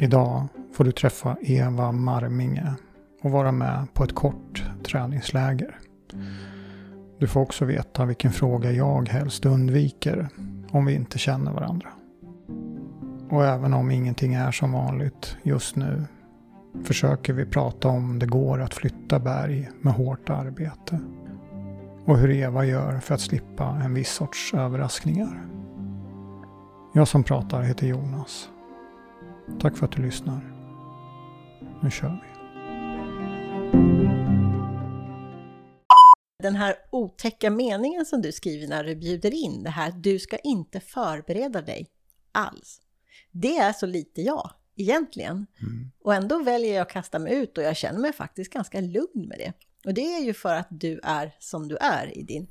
Idag får du träffa Eva Marminge och vara med på ett kort träningsläger. Du får också veta vilken fråga jag helst undviker om vi inte känner varandra. Och även om ingenting är som vanligt just nu försöker vi prata om det går att flytta berg med hårt arbete. Och hur Eva gör för att slippa en viss sorts överraskningar. Jag som pratar heter Jonas. Tack för att du lyssnar. Nu kör vi. Den här otäcka meningen som du skriver när du bjuder in, det här du ska inte förbereda dig alls. Det är så lite jag, egentligen. Mm. Och ändå väljer jag att kasta mig ut och jag känner mig faktiskt ganska lugn med det. Och det är ju för att du är som du är i din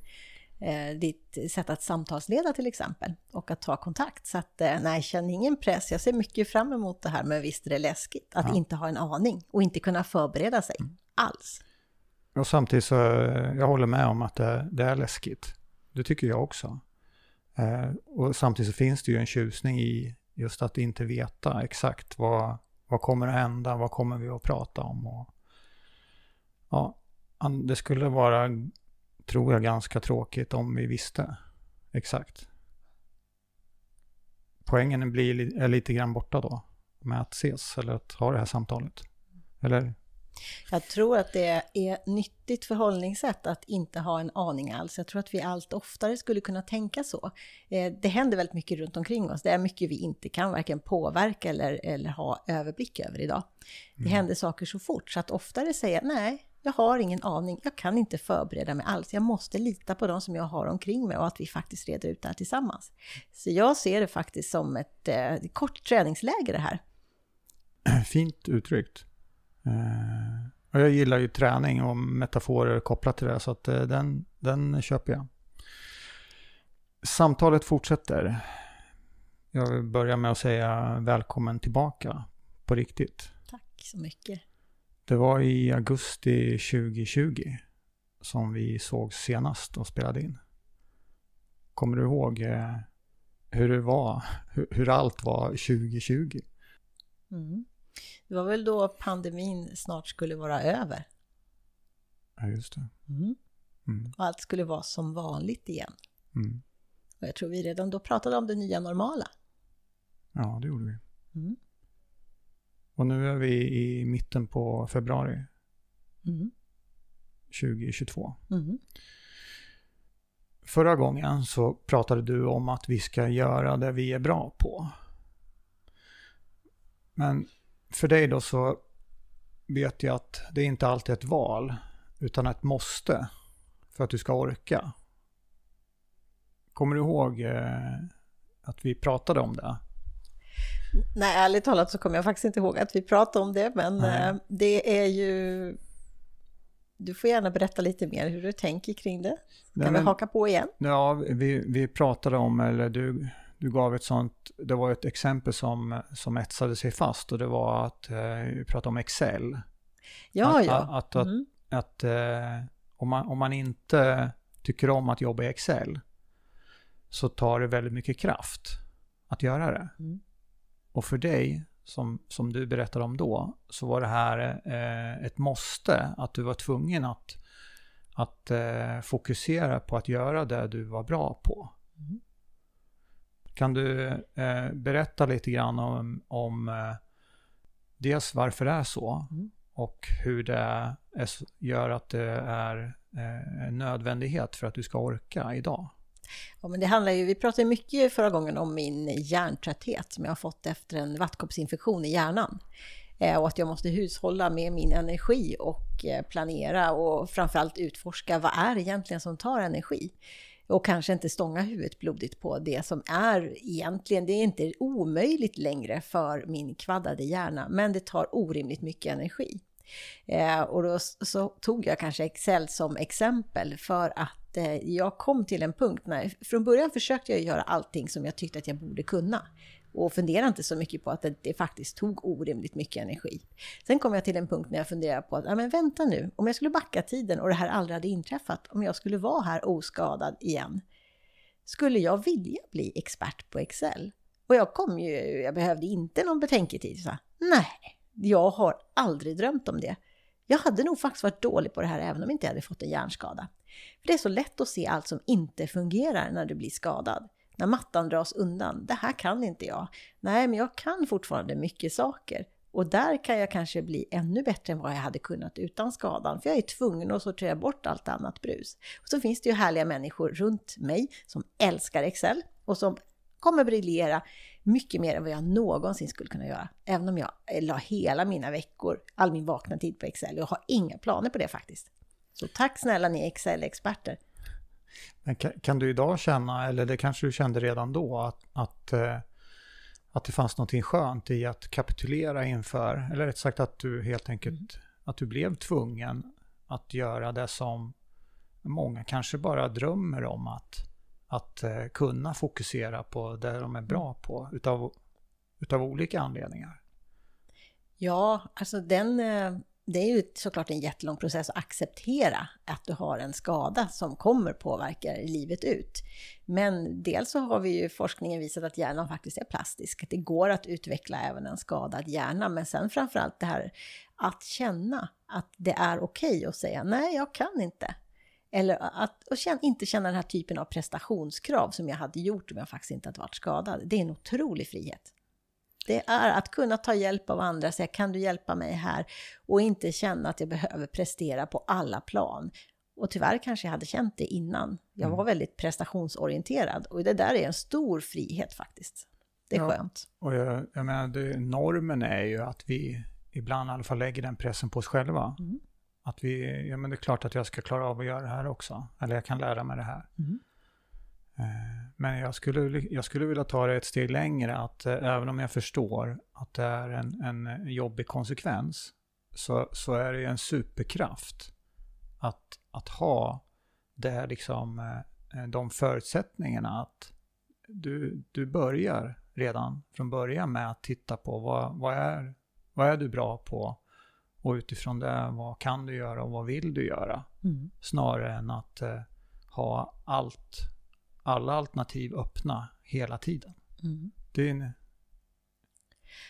eh, ditt sätt att samtalsleda till exempel och att ta kontakt. Så att eh, nej, känn ingen press. Jag ser mycket fram emot det här, men visst är det läskigt att ja. inte ha en aning och inte kunna förbereda sig mm. alls. Och samtidigt så, eh, jag håller med om att det, det är läskigt. Det tycker jag också. Eh, och samtidigt så finns det ju en tjusning i just att inte veta exakt vad, vad kommer att hända, vad kommer vi att prata om. Och, ja, det skulle vara tror jag, ganska tråkigt om vi visste exakt. Poängen blir är lite grann borta då med att ses eller att ha det här samtalet. Eller? Jag tror att det är nyttigt förhållningssätt att inte ha en aning alls. Jag tror att vi allt oftare skulle kunna tänka så. Eh, det händer väldigt mycket runt omkring oss. Det är mycket vi inte kan varken påverka eller, eller ha överblick över idag. Det mm. händer saker så fort, så att oftare säga nej, jag har ingen aning, jag kan inte förbereda mig alls. Jag måste lita på de som jag har omkring mig och att vi faktiskt reder ut det här tillsammans. Så jag ser det faktiskt som ett eh, kort träningsläger det här. Fint uttryckt. Eh, och jag gillar ju träning och metaforer kopplat till det, så att eh, den, den köper jag. Samtalet fortsätter. Jag vill börja med att säga välkommen tillbaka på riktigt. Tack så mycket. Det var i augusti 2020 som vi såg senast och spelade in. Kommer du ihåg eh, hur det var, hur, allt var 2020? Mm. Det var väl då pandemin snart skulle vara över. Ja, just det. Mm. Mm. Och allt skulle vara som vanligt igen. Mm. Och jag tror vi redan då pratade om det nya normala. Ja, det gjorde vi. Och nu är vi i mitten på februari mm. 2022. Mm. Förra gången så pratade du om att vi ska göra det vi är bra på. Men för dig då så vet jag att det inte alltid är ett val utan ett måste för att du ska orka. Kommer du ihåg eh, att vi pratade om det? Nej, ärligt talat så kommer jag faktiskt inte ihåg att vi pratade om det, men Nej. Eh, det är ju... Du får gärna berätta lite mer hur du tänker kring det. Kan Nej, men, vi haka på igen? Ja, vi, vi pratade om, eller du, du gav ett sånt, det var ett exempel som, som etsade sig fast och det var att eh, vi pratade om Excel. Ja, att, ja. Att, att, mm. att, att eh, om, man, om man inte tycker om att jobba i Excel så tar det väldigt mycket kraft att göra det. Mm. Och för dig, som, som du berättade om då, så var det här eh, ett måste, att du var tvungen att, att eh, fokusera på att göra det du var bra på. Mm. Kan du eh, berätta lite grann om, om eh, dels varför det är så mm. och hur det är, gör att det är eh, en nödvändighet för att du ska orka idag? Ja, men det handlar ju, vi pratade mycket förra gången om min hjärntrötthet som jag har fått efter en vattkoppsinfektion i hjärnan. Eh, och att jag måste hushålla med min energi och eh, planera och framförallt utforska vad är det egentligen som tar energi. Och kanske inte stånga huvudet blodigt på det som är egentligen, det är inte omöjligt längre för min kvaddade hjärna, men det tar orimligt mycket energi. Eh, och då så tog jag kanske Excel som exempel för att eh, jag kom till en punkt när, från början försökte jag göra allting som jag tyckte att jag borde kunna och funderade inte så mycket på att det, det, faktiskt tog orimligt mycket energi. Sen kom jag till en punkt när jag funderade på att, ja men vänta nu, om jag skulle backa tiden och det här aldrig hade inträffat, om jag skulle vara här oskadad igen, skulle jag vilja bli expert på Excel? Och jag kom ju, jag behövde inte någon betänketid. Så Nej, jag har aldrig drömt om det. Jag hade nog faktiskt varit dålig på det här även om inte jag hade fått en hjärnskada. För Det är så lätt att se allt som inte fungerar när du blir skadad. När mattan dras undan. Det här kan inte jag. Nej, men jag kan fortfarande mycket saker. Och där kan jag kanske bli ännu bättre än vad jag hade kunnat utan skadan. För jag är tvungen att sortera bort allt annat brus. Och så finns det ju härliga människor runt mig som älskar Excel och som kommer briljera mycket mer än vad jag någonsin skulle kunna göra. Även om jag la hela mina veckor, all min vakna tid på Excel. Jag har inga planer på det faktiskt. Så tack snälla ni Excel-experter. Men kan, du idag känna, eller det kanske du kände redan då, att, att, eh, att det fanns någonting skönt i att kapitulera inför, eller rätt sagt att du helt enkelt, mm. att du blev tvungen att göra det som många kanske bara drömmer om att, att eh, kunna fokusera på det de är bra på utav, utav olika anledningar. Ja, alltså den eh, det är ju såklart en jättelång process att acceptera att du har en skada som kommer påverka livet ut. Men dels så har vi ju forskningen visat att hjärnan faktiskt är plastisk, att det går att utveckla även en skadad hjärna. Men sen framförallt det här att känna att det är okej okay att säga nej, jag kan inte. Eller att och känna, inte känna den här typen av prestationskrav som jag hade gjort om jag faktiskt inte hade varit skadad. Det är en otrolig frihet. Det är att kunna ta hjälp av andra, säga kan du hjälpa mig här? Och inte känna att jag behöver prestera på alla plan. Och tyvärr kanske jag hade känt det innan. Jag var mm. väldigt prestationsorienterad och det där är en stor frihet faktiskt. Det är ja, skönt. Och jag, jag menar, det, normen är ju att vi ibland i alla fall lägger den pressen på oss själva. Mm. Att vi, ja men det är klart att jag ska klara av att göra det här också. Eller jag kan lära mig det här. Mm. Eh, men jag skulle, jag skulle vilja ta det ett steg längre, att eh, även om jag förstår att det är en, en jobbig konsekvens, så, så är det en superkraft att, att ha det liksom, eh, de förutsättningarna att du, du börjar redan från början med att titta på vad, vad, är, vad är du bra på och utifrån det, vad kan du göra och vad vill du göra? Mm. Snarare än att eh, ha allt alla alternativ öppna hela tiden. Mm. Det är en...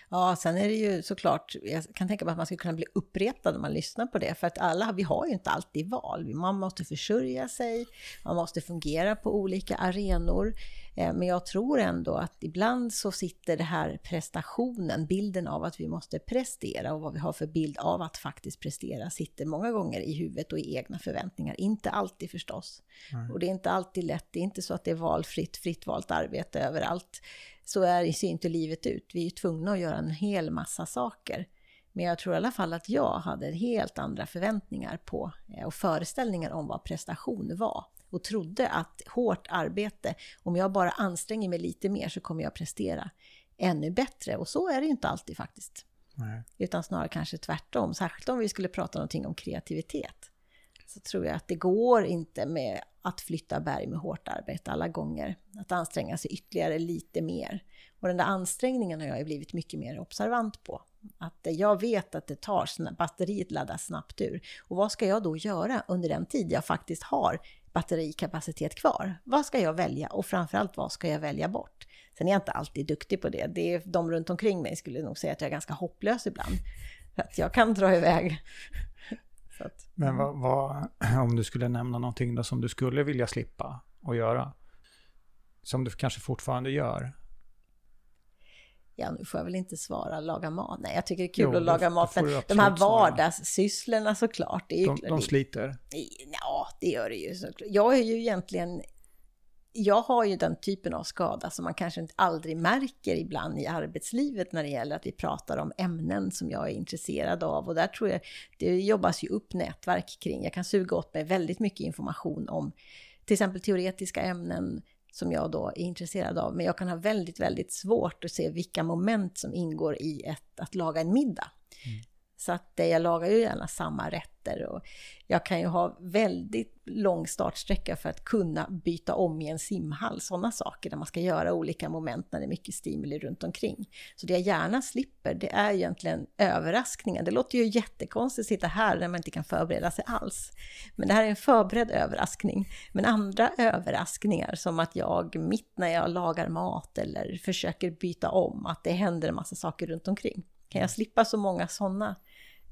Ja, sen är det ju såklart, jag kan tänka mig att man skulle kunna bli uppretad när man lyssnar på det, för att alla, vi har ju inte alltid val. Man måste försörja sig, man måste fungera på olika arenor. Eh, men jag tror ändå att ibland så sitter det här prestationen, bilden av att vi måste prestera och vad vi har för bild av att faktiskt prestera sitter många gånger i huvudet och i egna förväntningar. Inte alltid förstås. Mm. Och det är inte alltid lätt, det är inte så att det är valfritt, fritt valt arbete överallt. Så är, ser inte livet ut. Vi är tvungna att göra en hel massa saker. Men jag tror i alla fall att jag hade helt andra förväntningar på eh, och föreställningar om vad prestation var och trodde att hårt arbete, om jag bara anstränger mig lite mer så kommer jag prestera ännu bättre. Och så är det ju inte alltid faktiskt. Nej. Utan snarare kanske tvärtom, särskilt om vi skulle prata någonting om kreativitet. Så tror jag att det går inte med att flytta berg med hårt arbete alla gånger. Att anstränga sig ytterligare lite mer. Och den där ansträngningen har jag blivit mycket mer observant på. Att jag vet att det tar, batteriet laddas snabbt ur. Och vad ska jag då göra under den tid jag faktiskt har batterikapacitet kvar. Vad ska jag välja och framförallt vad ska jag välja bort? Sen är jag inte alltid duktig på det. det är, de runt omkring mig skulle nog säga att jag är ganska hopplös ibland. För att jag kan dra iväg. Att, Men vad, vad, om du skulle nämna någonting då som du skulle vilja slippa att göra? Som du kanske fortfarande gör? ja nu får jag väl inte svara laga mat. Nej, jag tycker det är kul jo, att laga mat. Men de här vardagssysslorna såklart. Det är ju, de, de sliter? Ja, det gör det ju såklart. Jag är ju egentligen jag har ju den typen av skada som man kanske inte aldrig märker ibland i arbetslivet när det gäller att vi pratar om ämnen som jag är intresserad av. Och där tror jag det jobbas ju upp nätverk kring. Jag kan suga åt mig väldigt mycket information om till exempel teoretiska ämnen, som jag då är intresserad av. Men jag kan ha väldigt, väldigt svårt att se vilka moment som ingår i ett, att laga en middag. Mm. Så att eh, jag lagar ju gärna samma rätter och jag kan ju ha väldigt lång startsträcka för att kunna byta om i en simhall. Sådana saker där man ska göra olika moment när det är mycket stimuli runt omkring. Så det jag gärna slipper, det är egentligen överraskningar. Det låter ju jättekonstigt att sitta här när man inte kan förbereda sig alls. Men det här är en förberedd överraskning. Men andra överraskningar, som att jag mitt när jag lagar mat eller försöker byta om, att det händer en massa saker runt omkring Kan jag slippa så många sådana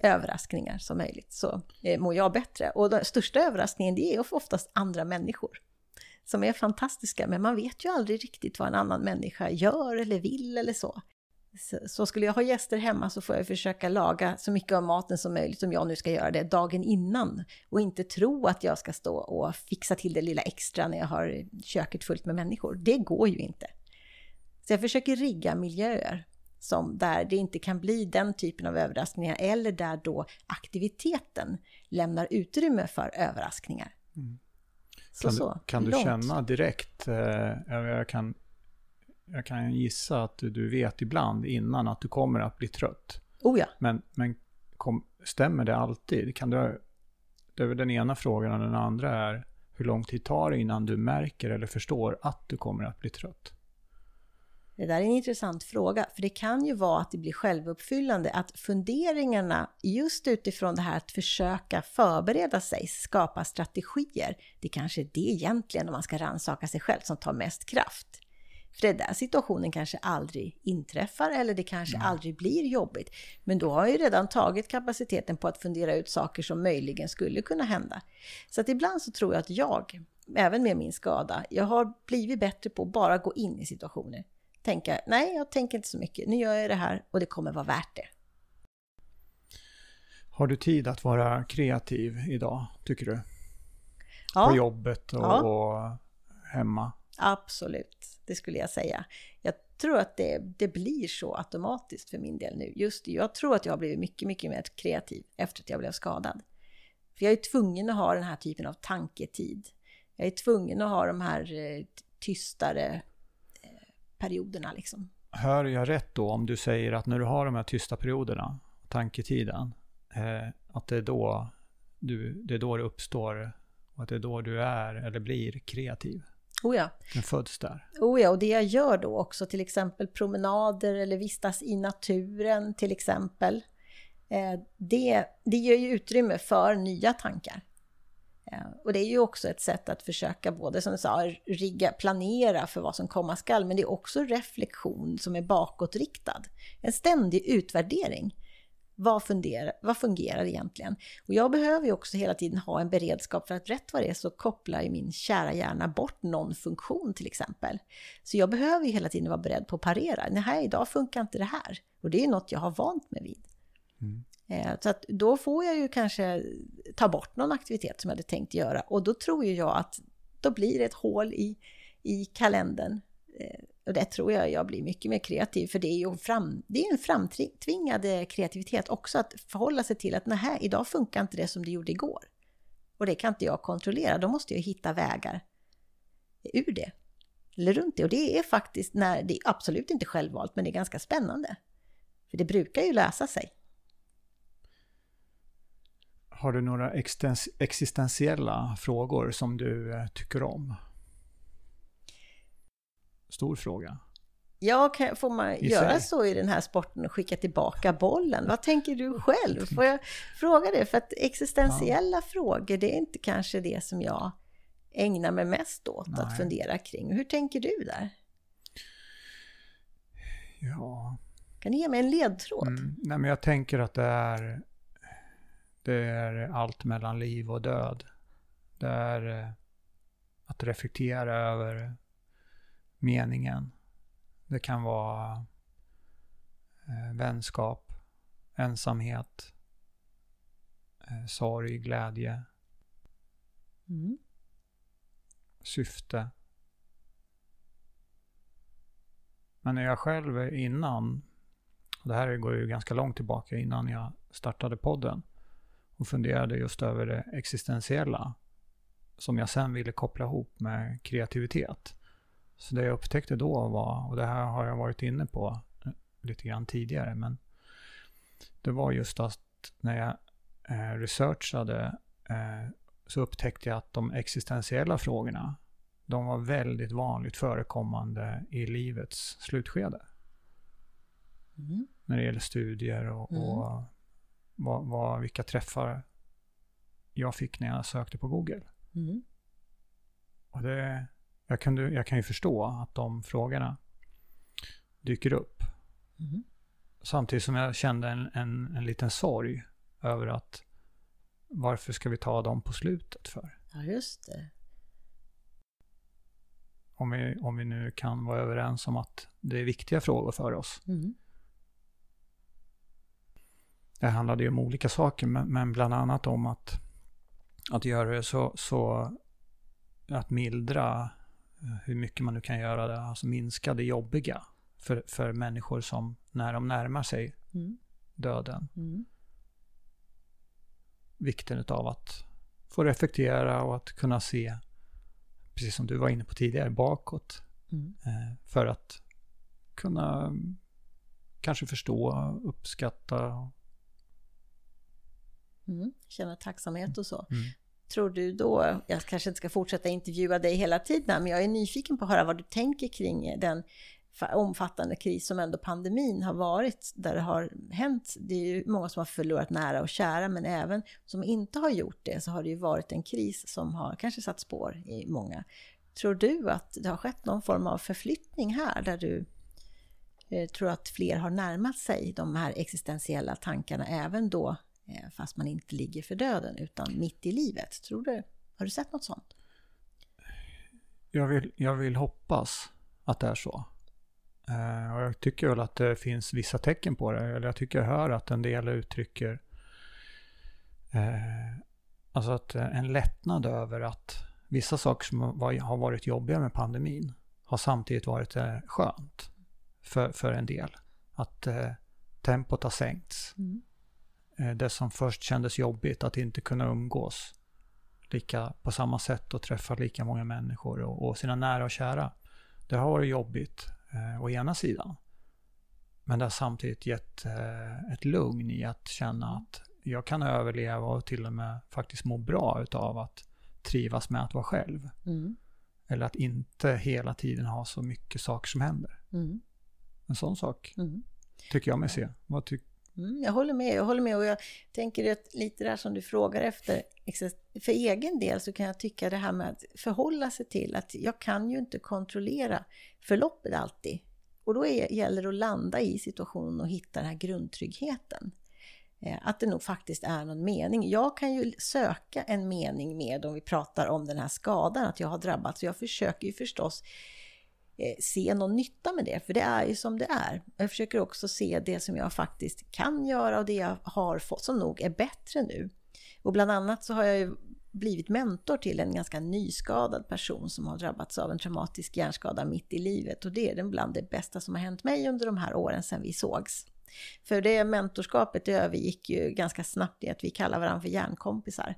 överraskningar som möjligt så eh, mår jag bättre. Och den största överraskningen det är oftast andra människor som är fantastiska, men man vet ju aldrig riktigt vad en annan människa gör eller vill eller så. Så, skulle jag ha gäster hemma så får jag försöka laga så mycket av maten som möjligt om jag nu ska göra det dagen innan. Och inte tro att jag ska stå och fixa till det lilla extra när jag har köket fullt med människor. Det går ju inte. Så jag försöker rigga miljöer som där det inte kan bli den typen av överraskningar eller där då aktiviteten lämnar utrymme för överraskningar. Mm. Så, kan, du, kan du känna direkt, eh, jag, kan, jag kan gissa att du, du vet ibland innan att du kommer att bli trött. Oh ja. Men, men kom, stämmer det alltid? Kan du, det är den ena frågan och den andra är hur lång tid tar det innan du märker eller förstår att du kommer att bli trött? Det där är en intressant fråga, för det kan ju vara att det blir självuppfyllande, att funderingarna just utifrån det här att försöka förbereda sig, skapa strategier, det kanske är det egentligen, om man ska rannsaka sig själv, som tar mest kraft. För är där situationen kanske aldrig inträffar eller det kanske mm. aldrig blir jobbigt. Men då har jag ju redan tagit kapaciteten på att fundera ut saker som möjligen skulle kunna hända. Så att ibland så tror jag att jag, även med min skada, jag har blivit bättre på att bara gå in i situationer tänka, nej jag tänker inte så mycket, nu gör jag det här och det kommer vara värt det. Har du tid att vara kreativ idag, tycker du? Ja. På jobbet och, ja. och hemma? Absolut, det skulle jag säga. Jag tror att det, det blir så automatiskt för min del nu. Just jag tror att jag har blivit mycket, mycket mer kreativ efter att jag blev skadad. För jag är tvungen att ha den här typen av tanketid. Jag är tvungen att ha de här eh, tystare perioderna. Liksom. Hör jag rätt då om du säger att när du har de här tysta perioderna, tanketiden, eh, att det är, då du, det är då det uppstår och att det är då du är eller blir kreativ? Oh ja. Den föds där. Oh ja, och det jag gör då också, till exempel promenader eller vistas i naturen till exempel. Eh, det, det ger ju utrymme för nya tankar. Eh, och det är ju också ett sätt att försöka både som du sa, rigga, planera för vad som komma skall, men det är också reflektion som är bakåtriktad. En ständig utvärdering. Vad, funderar, vad fungerar egentligen? Och jag behöver ju också hela tiden ha en beredskap för att rätt vad det är så kopplar ju min kära hjärna bort någon funktion till exempel. Så jag behöver ju hela tiden vara beredd på att parera. Nej, idag funkar inte det här. Och det är ju något jag har vant mig vid. Mm. Eh, så att då får jag ju kanske ta bort någon aktivitet som jag hade tänkt göra och då tror ju jag att då blir det ett hål i, i kalendern. Eh, och det tror jag jag blir mycket mer kreativ för det är ju en, fram, det är en framtvingad eh, kreativitet också att förhålla sig till att nej, idag funkar inte det som det gjorde igår. Och det kan inte jag kontrollera, då måste jag hitta vägar ur det. Eller runt det. Och det är faktiskt, när, det är absolut inte självvalt, men det är ganska spännande. För det brukar ju lösa sig. Har du några existentiella frågor som du eh, tycker om? Stor fråga. Ja, kan, får man I göra sig. så i den här sporten och skicka tillbaka bollen? Vad tänker du själv? Får jag fråga det? För att existentiella ja. frågor, det är inte kanske det som jag ägnar mig mest åt Nej. att fundera kring. Hur tänker du där? Ja... Kan du ge mig en ledtråd? Mm, nej, men jag tänker att det är det är allt mellan liv och död. Det är eh, att reflektera över meningen. Det kan vara eh, vänskap, ensamhet, eh, sorg, glädje, mm. syfte. Men när jag själv innan, och det här går ju ganska långt tillbaka innan jag startade podden, och funderade just över det existentiella som jag sen ville koppla ihop med kreativitet. Så det jag upptäckte då var, och det här har jag varit inne på lite grann tidigare, men det var just att när jag eh, researchade eh, så upptäckte jag att de existentiella frågorna, de var väldigt vanligt förekommande i livets slutskede. Mm. När det gäller studier och, mm. och vad, vad, vilka träffar jag fick när jag sökte på Google. Mm. Och det, jag, kunde, jag kan ju förstå att de frågorna dyker upp. Mm. samtidigt som jag kände en, en, en liten sorg över att varför ska vi ta dem på slutet för? Ja, just det. Om vi, om vi nu kan vara överens om att det är viktiga frågor för oss. Mm. Det handlade ju om olika saker, men, men bland annat om att, att göra det så, så att mildra eh, hur mycket man nu kan göra det, alltså minska det jobbiga för, för människor som när de närmar sig Mm. döden. Mm. Vikten av att få reflektera och att kunna se, precis som du var inne på tidigare, bakåt. Mm. Eh, för att kunna mm, kanske förstå, uppskatta. Mm. Känna tacksamhet och så. Mm. Tror du då, jag kanske inte ska fortsätta intervjua dig hela tiden, men jag är nyfiken på att höra vad du tänker kring den fa- omfattande kris som ändå pandemin har varit, där det har hänt. Det är ju många som har förlorat nära och kära, men även som inte har gjort det så har det ju varit en kris som har kanske satt spår i många. Tror du att det har skett någon form av förflyttning här, där du eh, tror att fler har närmat sig de här existentiella tankarna, även då fast man inte ligger för döden, utan mitt i livet? Tror du? Har du sett något sånt? Jag vill, jag vill hoppas att det är så. Eh, och jag tycker väl att det finns vissa tecken på det. Eller jag tycker jag hör att en del uttrycker eh, alltså att eh, en lättnad över att vissa saker som var, har varit jobbiga med pandemin har samtidigt varit eh, skönt för, för en del. Att eh, tempot har sänkts. Mm. Eh, det som först kändes jobbigt, att inte kunna umgås lika på samma sätt och träffa lika många människor och, och sina nära och kära. Det har varit jobbigt eh, å ena sidan. Men det har samtidigt gett eh, ett lugn i att känna att jag kan överleva och till och med faktiskt må bra utav att trivas med att vara själv. Mm. Eller att inte hela tiden ha så mycket saker som händer. Mm. En sån sak Mm. tycker jag mig se. Vad ty- Mm, jag håller med, jag håller med och jag tänker att lite där som du frågar efter, liksom, för egen del så kan jag tycka det här med att förhålla sig till att jag kan ju inte kontrollera förloppet alltid. Och då är, gäller det att landa i situationen och hitta den här grundtryggheten. Eh, att det nog faktiskt är någon mening. Jag kan ju söka en mening med om vi pratar om den här skadan, att jag har drabbats. Jag försöker ju förstås Eh, se någon nytta med det, för det är ju som det är. Jag försöker också se det som jag faktiskt kan göra och det jag har fått, som nog är bättre nu. Och bland annat så har jag ju blivit mentor till en ganska nyskadad person som har drabbats av en traumatisk hjärnskada mitt i livet och det är den bland det bästa som har hänt mig under de här åren sedan vi sågs. För det mentorskapet det övergick ju ganska snabbt i att vi kallar varandra för hjärnkompisar.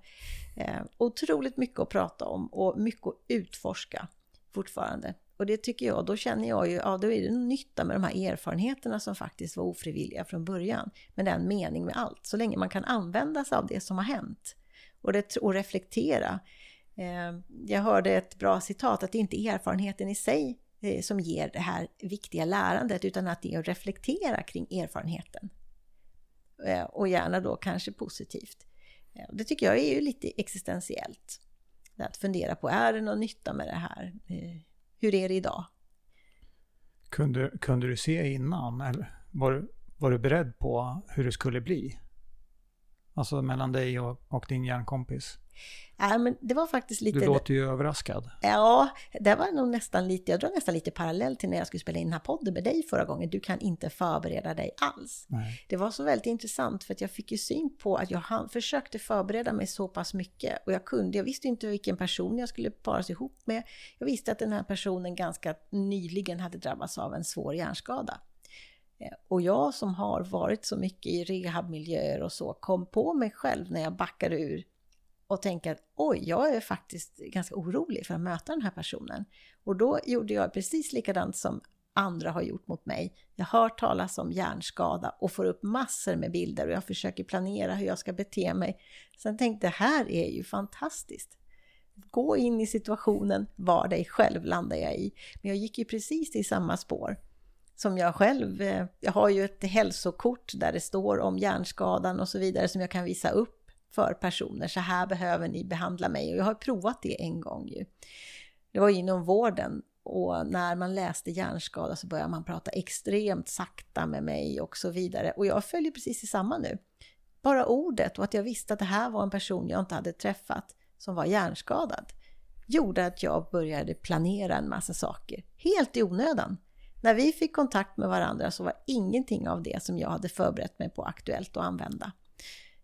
Eh, otroligt mycket att prata om och mycket att utforska fortfarande. Och det tycker jag, då känner jag ju, ja då är det nytta med de här erfarenheterna som faktiskt var ofrivilliga från början. Men det är en mening med allt, så länge man kan använda sig av det som har hänt. Och, det, och reflektera. Eh, jag hörde ett bra citat, att det inte är erfarenheten i sig eh, som ger det här viktiga lärandet, utan att det är att reflektera kring erfarenheten. Eh, och gärna då kanske positivt. Eh, Det tycker jag är ju lite existentiellt. Att fundera på, är det någon nytta med det här? Eh, hur är det idag? kunde, kunde du se innan? Eller var, du- var du beredd på hur det skulle bli? Alltså mellan dig och, och din hjärnkompis. Ja, men det var faktiskt lite... Du låter ju överraskad. Ja, det var nog nästan lite, jag drar nästan lite parallell till när jag skulle spela in den här podden med dig förra gången. Du kan inte förbereda dig alls. Nej. Det var så väldigt intressant för att jag fick ju syn på att jag försökte förbereda mig så pass mycket och jag kunde, jag visste inte vilken person jag skulle paras ihop med. Jag visste att den här personen ganska nyligen hade drabbats av en svår hjärnskada. Eh, Och jag som har varit så mycket i rehabmiljöer och så kom på mig själv när jag backade ur och tänka att oj, jag är faktiskt ganska orolig för att möta den här personen. Och då gjorde jag precis likadant som andra har gjort mot mig. Jag hör talas om hjärnskada och får upp massor med bilder och jag försöker planera hur jag ska bete mig. Sen tänkte jag, det här är ju fantastiskt. Gå in i situationen, var dig själv landar jag i. Men jag gick ju precis i samma spår som jag själv. Eh, jag har ju ett hälsokort där det står om hjärnskadan och så vidare som jag kan visa upp för personer. Så här behöver ni behandla mig. Och jag har provat det en gång ju. Det var inom vården. och när man läste hjärnskada så började man prata extremt sakta med mig och så vidare. Och jag följer precis i samma nu. Bara ordet och att jag visste att det här var en person jag inte hade träffat som var hjärnskadad gjorde att jag började planera en massa saker. Helt i onödan. När vi fick kontakt med varandra så var ingenting av det som jag hade förberett mig på aktuellt att använda.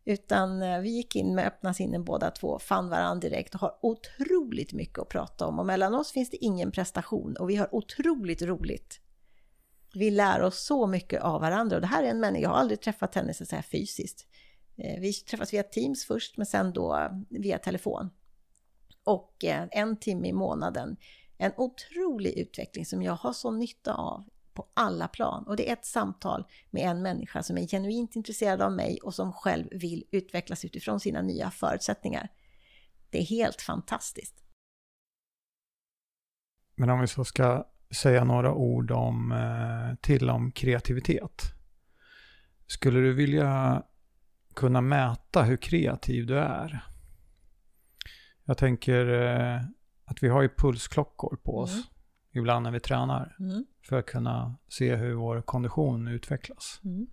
Utan eh, vi gick in med öppna sinnen båda två, fann varandra direkt och har otroligt mycket att prata om. Och mellan oss finns det ingen prestation och vi har otroligt roligt. Vi lär oss så mycket av varandra och det här är en människa, jag har aldrig träffat henne så här fysiskt. Eh, vi träffas via Teams först men sen då via telefon. Och eh, en timme i månaden. En otrolig utveckling som jag har så nytta av på alla plan. Och det är ett samtal med en människa som är genuint intresserad av mig och som själv vill utvecklas utifrån sina nya förutsättningar. Det är helt fantastiskt. Men om vi så ska säga några ord om, eh, till om kreativitet. Skulle du vilja kunna mäta hur kreativ du är? Jag tänker eh, att vi har ju pulsklockor på oss mm. Ibland när vi tränar. Mm. För att kunna se hur vår kondition utvecklas. Mm.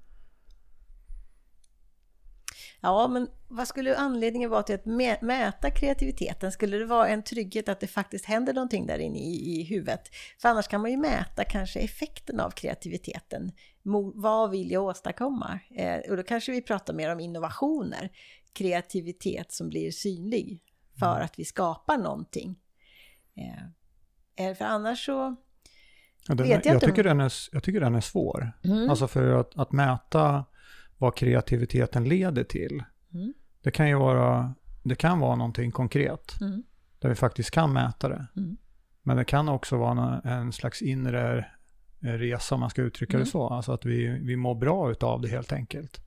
Ja, men vad skulle anledningen vara till att mäta kreativiteten? Skulle det vara en trygghet att det faktiskt händer någonting där inne i, i huvudet? För annars kan man ju mäta kanske effekten av kreativiteten. Vad vill jag åstadkomma? Eh, och då kanske vi pratar mer om innovationer. Kreativitet som blir synlig för mm. att vi skapar någonting. Eh, för annars så ja, den, vet jag, jag. Tycker den är, jag tycker den är svår. Mm. Alltså för att, att mäta vad kreativiteten leder till. Mm. Det kan ju vara, det kan vara någonting konkret. Mm. Där vi faktiskt kan mäta det. Mm. Men det kan också vara en slags inre resa, om man ska uttrycka det mm. så. Alltså att vi, vi mår bra av det helt enkelt.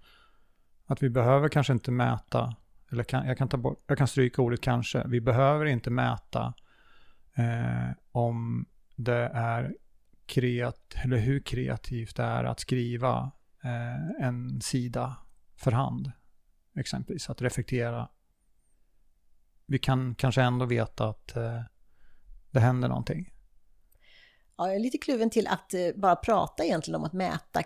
Att vi behöver kanske inte mäta, eller kan, jag, kan ta bort, jag kan stryka ordet kanske, vi behöver inte mäta eh, om det är kreat, eller hur kreativt det är att skriva eh, en sida för hand. Exempelvis att reflektera. Vi kan kanske ändå veta att eh, det händer någonting. Ja, jag är lite kluven till att eh, bara prata egentligen om att mäta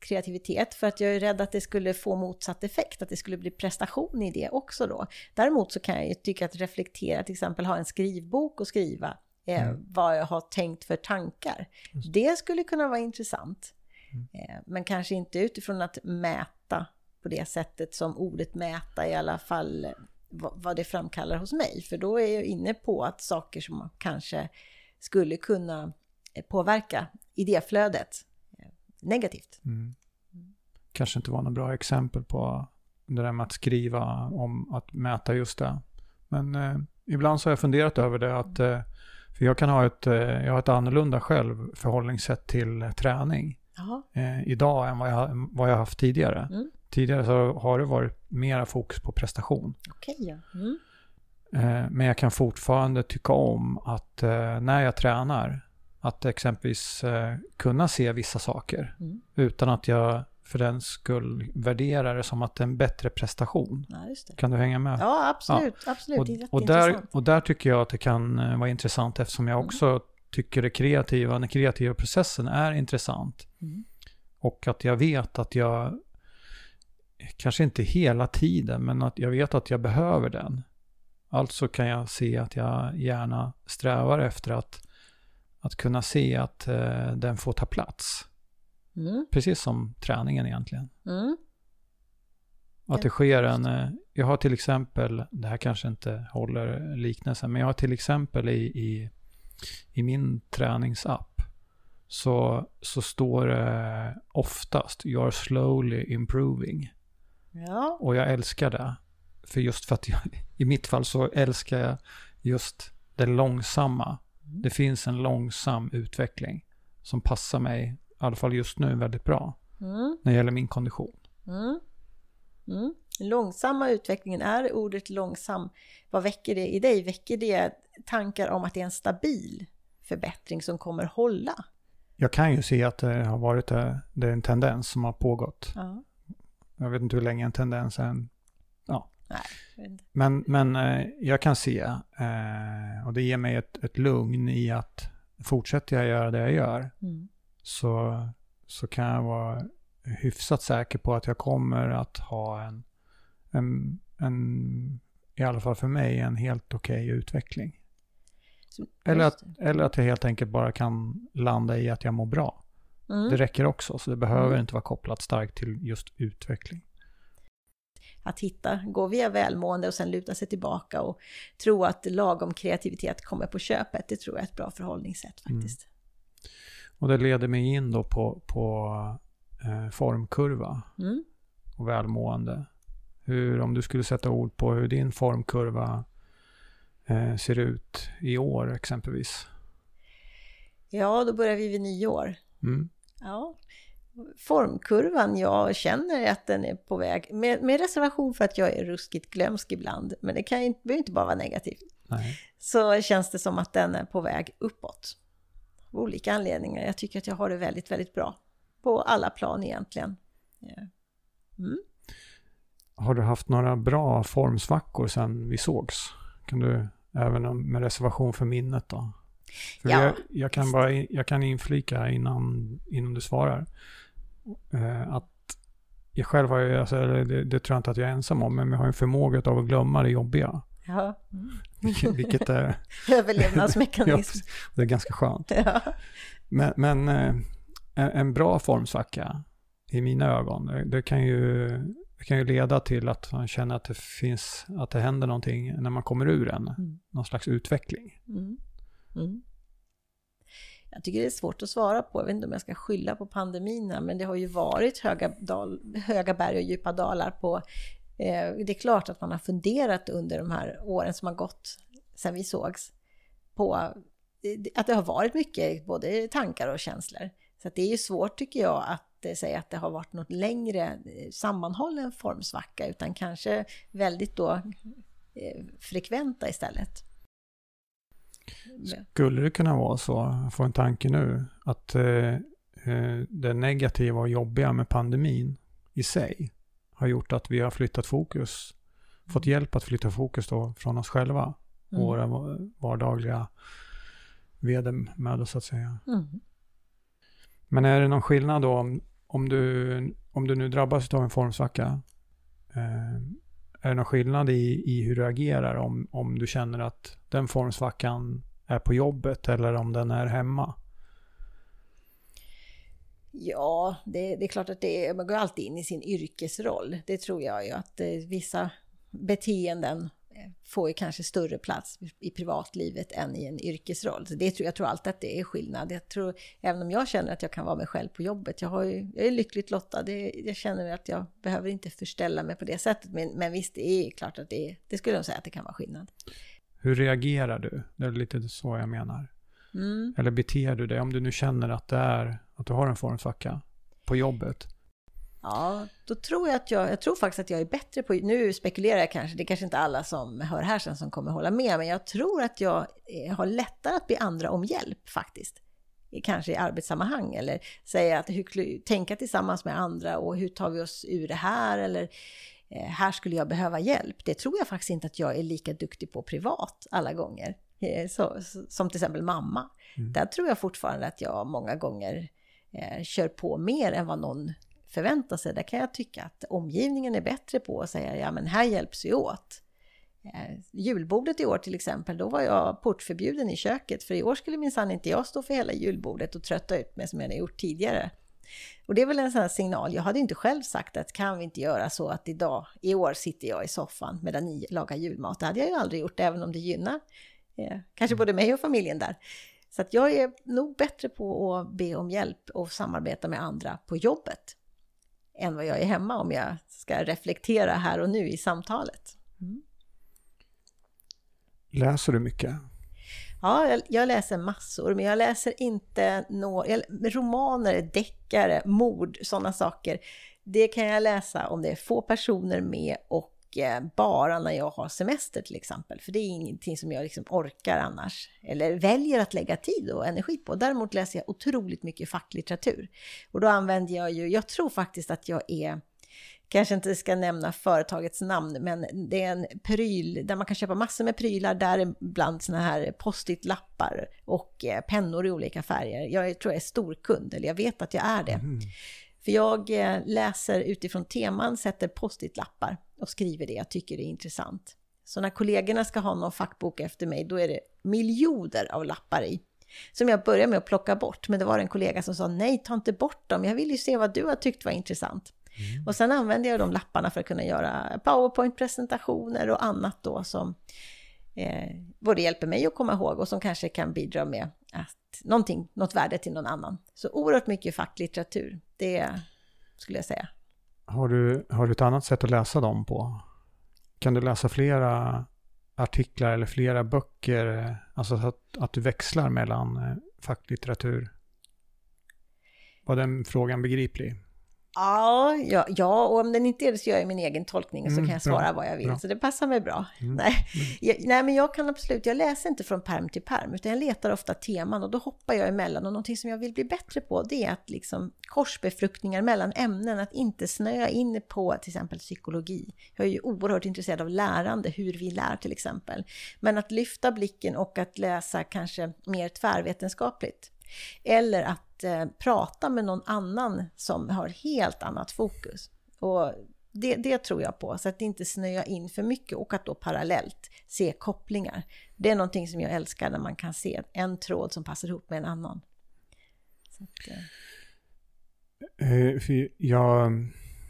kreativitet för att jag är rädd att det skulle få motsatt effekt, att det skulle bli prestation i det också då. Däremot så kan jag ju tycka att reflektera, till exempel ha en skrivbok och skriva eh, mm. vad jag har tänkt för tankar. Det skulle kunna vara intressant. Mm. Eh, men kanske inte utifrån att mäta på det sättet som ordet mäta i alla fall eh, vad det framkallar hos mig. För då är jag inne på att saker som kanske skulle kunna påverka idéflödet negativt. Mm. Kanske inte var något bra exempel på det där med att skriva om att mäta just det. Men eh, ibland så har jag funderat över det att eh, för jag kan ha ett, eh, jag har ett annorlunda själv förhållningssätt till träning eh, idag än vad jag, vad jag haft tidigare. Mm. Tidigare så har det varit mera fokus på prestation. Okay, ja. Mm. Eh, men jag kan fortfarande tycka om att eh, när jag tränar, att exempelvis eh, kunna se vissa saker mm. utan att jag för den skull värderar det som att det är en bättre prestation. Ja, kan du hänga med? Ja, absolut. Ja. absolut. Och, och, där, och där tycker jag att det kan eh, vara intressant eftersom jag mm. också mm. tycker det kreativa, den kreativa processen är intressant. Mm. Och att jag vet att jag, kanske inte hela tiden, men att jag vet att jag behöver den. Alltså kan jag se att jag gärna strävar efter att, att kunna se att eh, den får ta plats. Mm. Precis som träningen egentligen. Mm. Att det sker en, eh, jag har till exempel, det här kanske inte håller liknelsen, men jag har till exempel i, i, i min träningsapp så, så står det oftast “You're slowly improving”. Ja. Och jag älskar det. För just för att jag, i mitt fall så älskar jag just det långsamma. Det finns en långsam utveckling som passar mig, i alla fall just nu, väldigt bra. Mm. När det gäller min kondition. Mm. Mm. Långsamma utvecklingen, är ordet långsam, vad väcker det i dig? Väcker det tankar om att det är en stabil förbättring som kommer hålla? Jag kan ju se att det har varit det, det är en tendens som har pågått. Ja. Jag vet inte hur länge en tendens är. En. Nej, men, men eh, jag kan se, eh, och det ger mig ett, ett lugn i att fortsätter jag göra det jag gör Mm. så, så kan jag vara hyfsat säker på att jag kommer att ha en, en, en i alla fall för mig, en helt okej utveckling. Så- Eller att, eller att jag helt enkelt bara kan landa i att jag mår bra. det. Mm. Det räcker också, så det behöver Mm. inte vara kopplat starkt till just utveckling. Att hitta, gå via välmående och sen luta sig tillbaka och tro att lagom kreativitet kommer på köpet. Det tror jag är ett bra förhållningssätt Mm. faktiskt. Och det leder mig in då på, på eh, formkurva Mm. och välmående. Hur, om du skulle sätta ord på hur din formkurva eh, ser ut i år exempelvis. Ja, då börjar vi vid nyår. Mm. Ja, formkurvan, jag känner att den är på väg, med, med reservation för att jag är ruskigt glömsk ibland, men det kan ju inte, behöver inte bara vara negativt, Nej. så känns det som att den är på väg uppåt. Av olika anledningar. Jag tycker att jag har det väldigt, väldigt bra. På alla plan egentligen. Mm. Har du haft några bra formsvackor sedan vi sågs? Kan du, även med reservation för minnet då? För Ja, jag, jag, kan bara, jag kan inflika innan, innan du svarar. Eh, att jag själv har ju, alltså, det, det tror jag inte att jag är ensam om, men jag har en förmåga av att glömma det jobbiga. Ja. Mm. Vilket, vilket är, Överlevnadsmekanism. det är ganska skönt. Ja. Men, men eh, en, bra formsvacka i mina ögon, det, det kan ju det kan ju leda till att man känner att det finns, att det händer någonting när man kommer ur den. Mm. Någon slags utveckling. Mm. Mm. Jag tycker det är svårt att svara på. Jag vet inte om jag ska skylla på pandemin men det har ju varit höga, dal, höga berg och djupa dalar på... Eh, det är klart att man har funderat under de här åren som har gått sedan vi sågs på eh, att det har varit mycket både tankar och känslor. Så att det är ju svårt tycker jag att eh, säga att det har varit något längre eh, sammanhållen formsvacka, utan kanske väldigt då eh, frekventa istället. Skulle det kunna vara så, jag får en tanke nu, att eh, eh, det negativa och jobbiga med pandemin i sig har gjort att vi har flyttat fokus, fått hjälp att flytta fokus då från oss själva och Mm. våra vardagliga vedermödor så att säga. Mm. Men är det någon skillnad då om, om, du, om du nu drabbas av en formsvacka? Eh, är det någon skillnad i, i hur du agerar om, om du känner att den formsvackan är på jobbet eller om den är hemma? Ja, det, det är klart att det är, man går alltid in i sin yrkesroll. Det tror jag ju att eh, vissa beteenden får ju kanske större plats i privatlivet än i en yrkesroll. Så det tror, jag tror alltid att det är skillnad. Jag tror, även om jag känner att jag kan vara mig själv på jobbet, jag, har ju, jag är lyckligt lottad, det, jag känner att jag behöver inte förställa mig på det sättet. Men, men visst, det är klart att det, det skulle jag säga att det kan vara skillnad. Hur reagerar du? Det är lite så jag menar. Mm. Eller beter du dig om du nu känner att, det är, att du har en formsvacka på jobbet? Ja, då tror jag att jag, jag tror faktiskt att jag är bättre på, nu spekulerar jag kanske, det är kanske inte alla som hör här sen som kommer hålla med, men jag tror att jag eh, har lättare att be andra om hjälp faktiskt. Kanske i arbetssammanhang eller säga att hur, tänka tillsammans med andra och hur tar vi oss ur det här eller eh, här skulle jag behöva hjälp. Det tror jag faktiskt inte att jag är lika duktig på privat alla gånger. Eh, så, som till exempel mamma. Mm. Där tror jag fortfarande att jag många gånger eh, kör på mer än vad någon förvänta sig. Där kan jag tycka att omgivningen är bättre på att säga ja men här hjälps vi åt. Eh, julbordet i år till exempel, då var jag portförbjuden i köket för i år skulle minsann inte jag stå för hela julbordet och trötta ut mig som jag hade gjort tidigare. Och det är väl en sån här signal, jag hade inte själv sagt att kan vi inte göra så att idag, i år sitter jag i soffan medan ni lagar julmat. Det hade jag ju aldrig gjort även om det gynnar eh, kanske både mig och familjen där. Så att jag är nog bättre på att be om hjälp och samarbeta med andra på jobbet än vad jag är hemma om jag ska reflektera här och nu i samtalet. Mm. Läser du mycket? Ja, jag, jag läser massor, men jag läser inte några romaner, deckare, mord, sådana saker. Det kan jag läsa om det är få personer med och bara när jag har semester till exempel. För det är ingenting som jag liksom orkar annars. Eller väljer att lägga tid och energi på. Däremot läser jag otroligt mycket facklitteratur. Och då använder jag ju, jag tror faktiskt att jag är kanske inte ska nämna företagets namn, men det är en pryl där man kan köpa massor med prylar, däribland såna här post-it-lappar och eh, pennor i olika färger. Jag tror jag är storkund, eller jag vet att jag är det. Mm. För jag eh, läser utifrån teman, sätter post-it-lappar och skriver det jag tycker är intressant. Så när kollegorna ska ha någon fackbok efter mig, då är det miljoner av lappar i. Som jag började med att plocka bort, men det var en kollega som sa nej, ta inte bort dem, jag vill ju se vad du har tyckt var intressant. Mm. Och sen använder jag de lapparna för att kunna göra powerpoint-presentationer och annat då som eh, både hjälper mig att komma ihåg och som kanske kan bidra med att någonting, något värde till någon annan. Så oerhört mycket facklitteratur, det skulle jag säga. Har du, har du ett annat sätt att läsa dem på? Kan du läsa flera artiklar eller flera böcker? Alltså att, att du växlar mellan eh, facklitteratur? Var den frågan begriplig? Ja, ja, ja, och om den inte är det så gör jag min egen tolkning och så mm, kan jag svara bra, vad jag vill. Bra. Så det passar mig bra. Mm. Nej. Mm. Jag, nej, men jag kan absolut, jag läser inte från perm till perm, utan jag letar ofta teman och då hoppar jag emellan. Och någonting som jag vill bli bättre på, det är att liksom korsbefruktningar mellan ämnen, att inte snöa in på till exempel psykologi. Jag är ju oerhört intresserad av lärande, hur vi lär till exempel. Men att lyfta blicken och att läsa kanske mer tvärvetenskapligt. Eller att eh, prata med någon annan som har helt annat fokus. Och det, det, tror jag på, så att inte snöa in för mycket och att då parallellt se kopplingar. Det är någonting som jag älskar när man kan se en tråd som passar ihop med en annan. Att, eh. eh jag,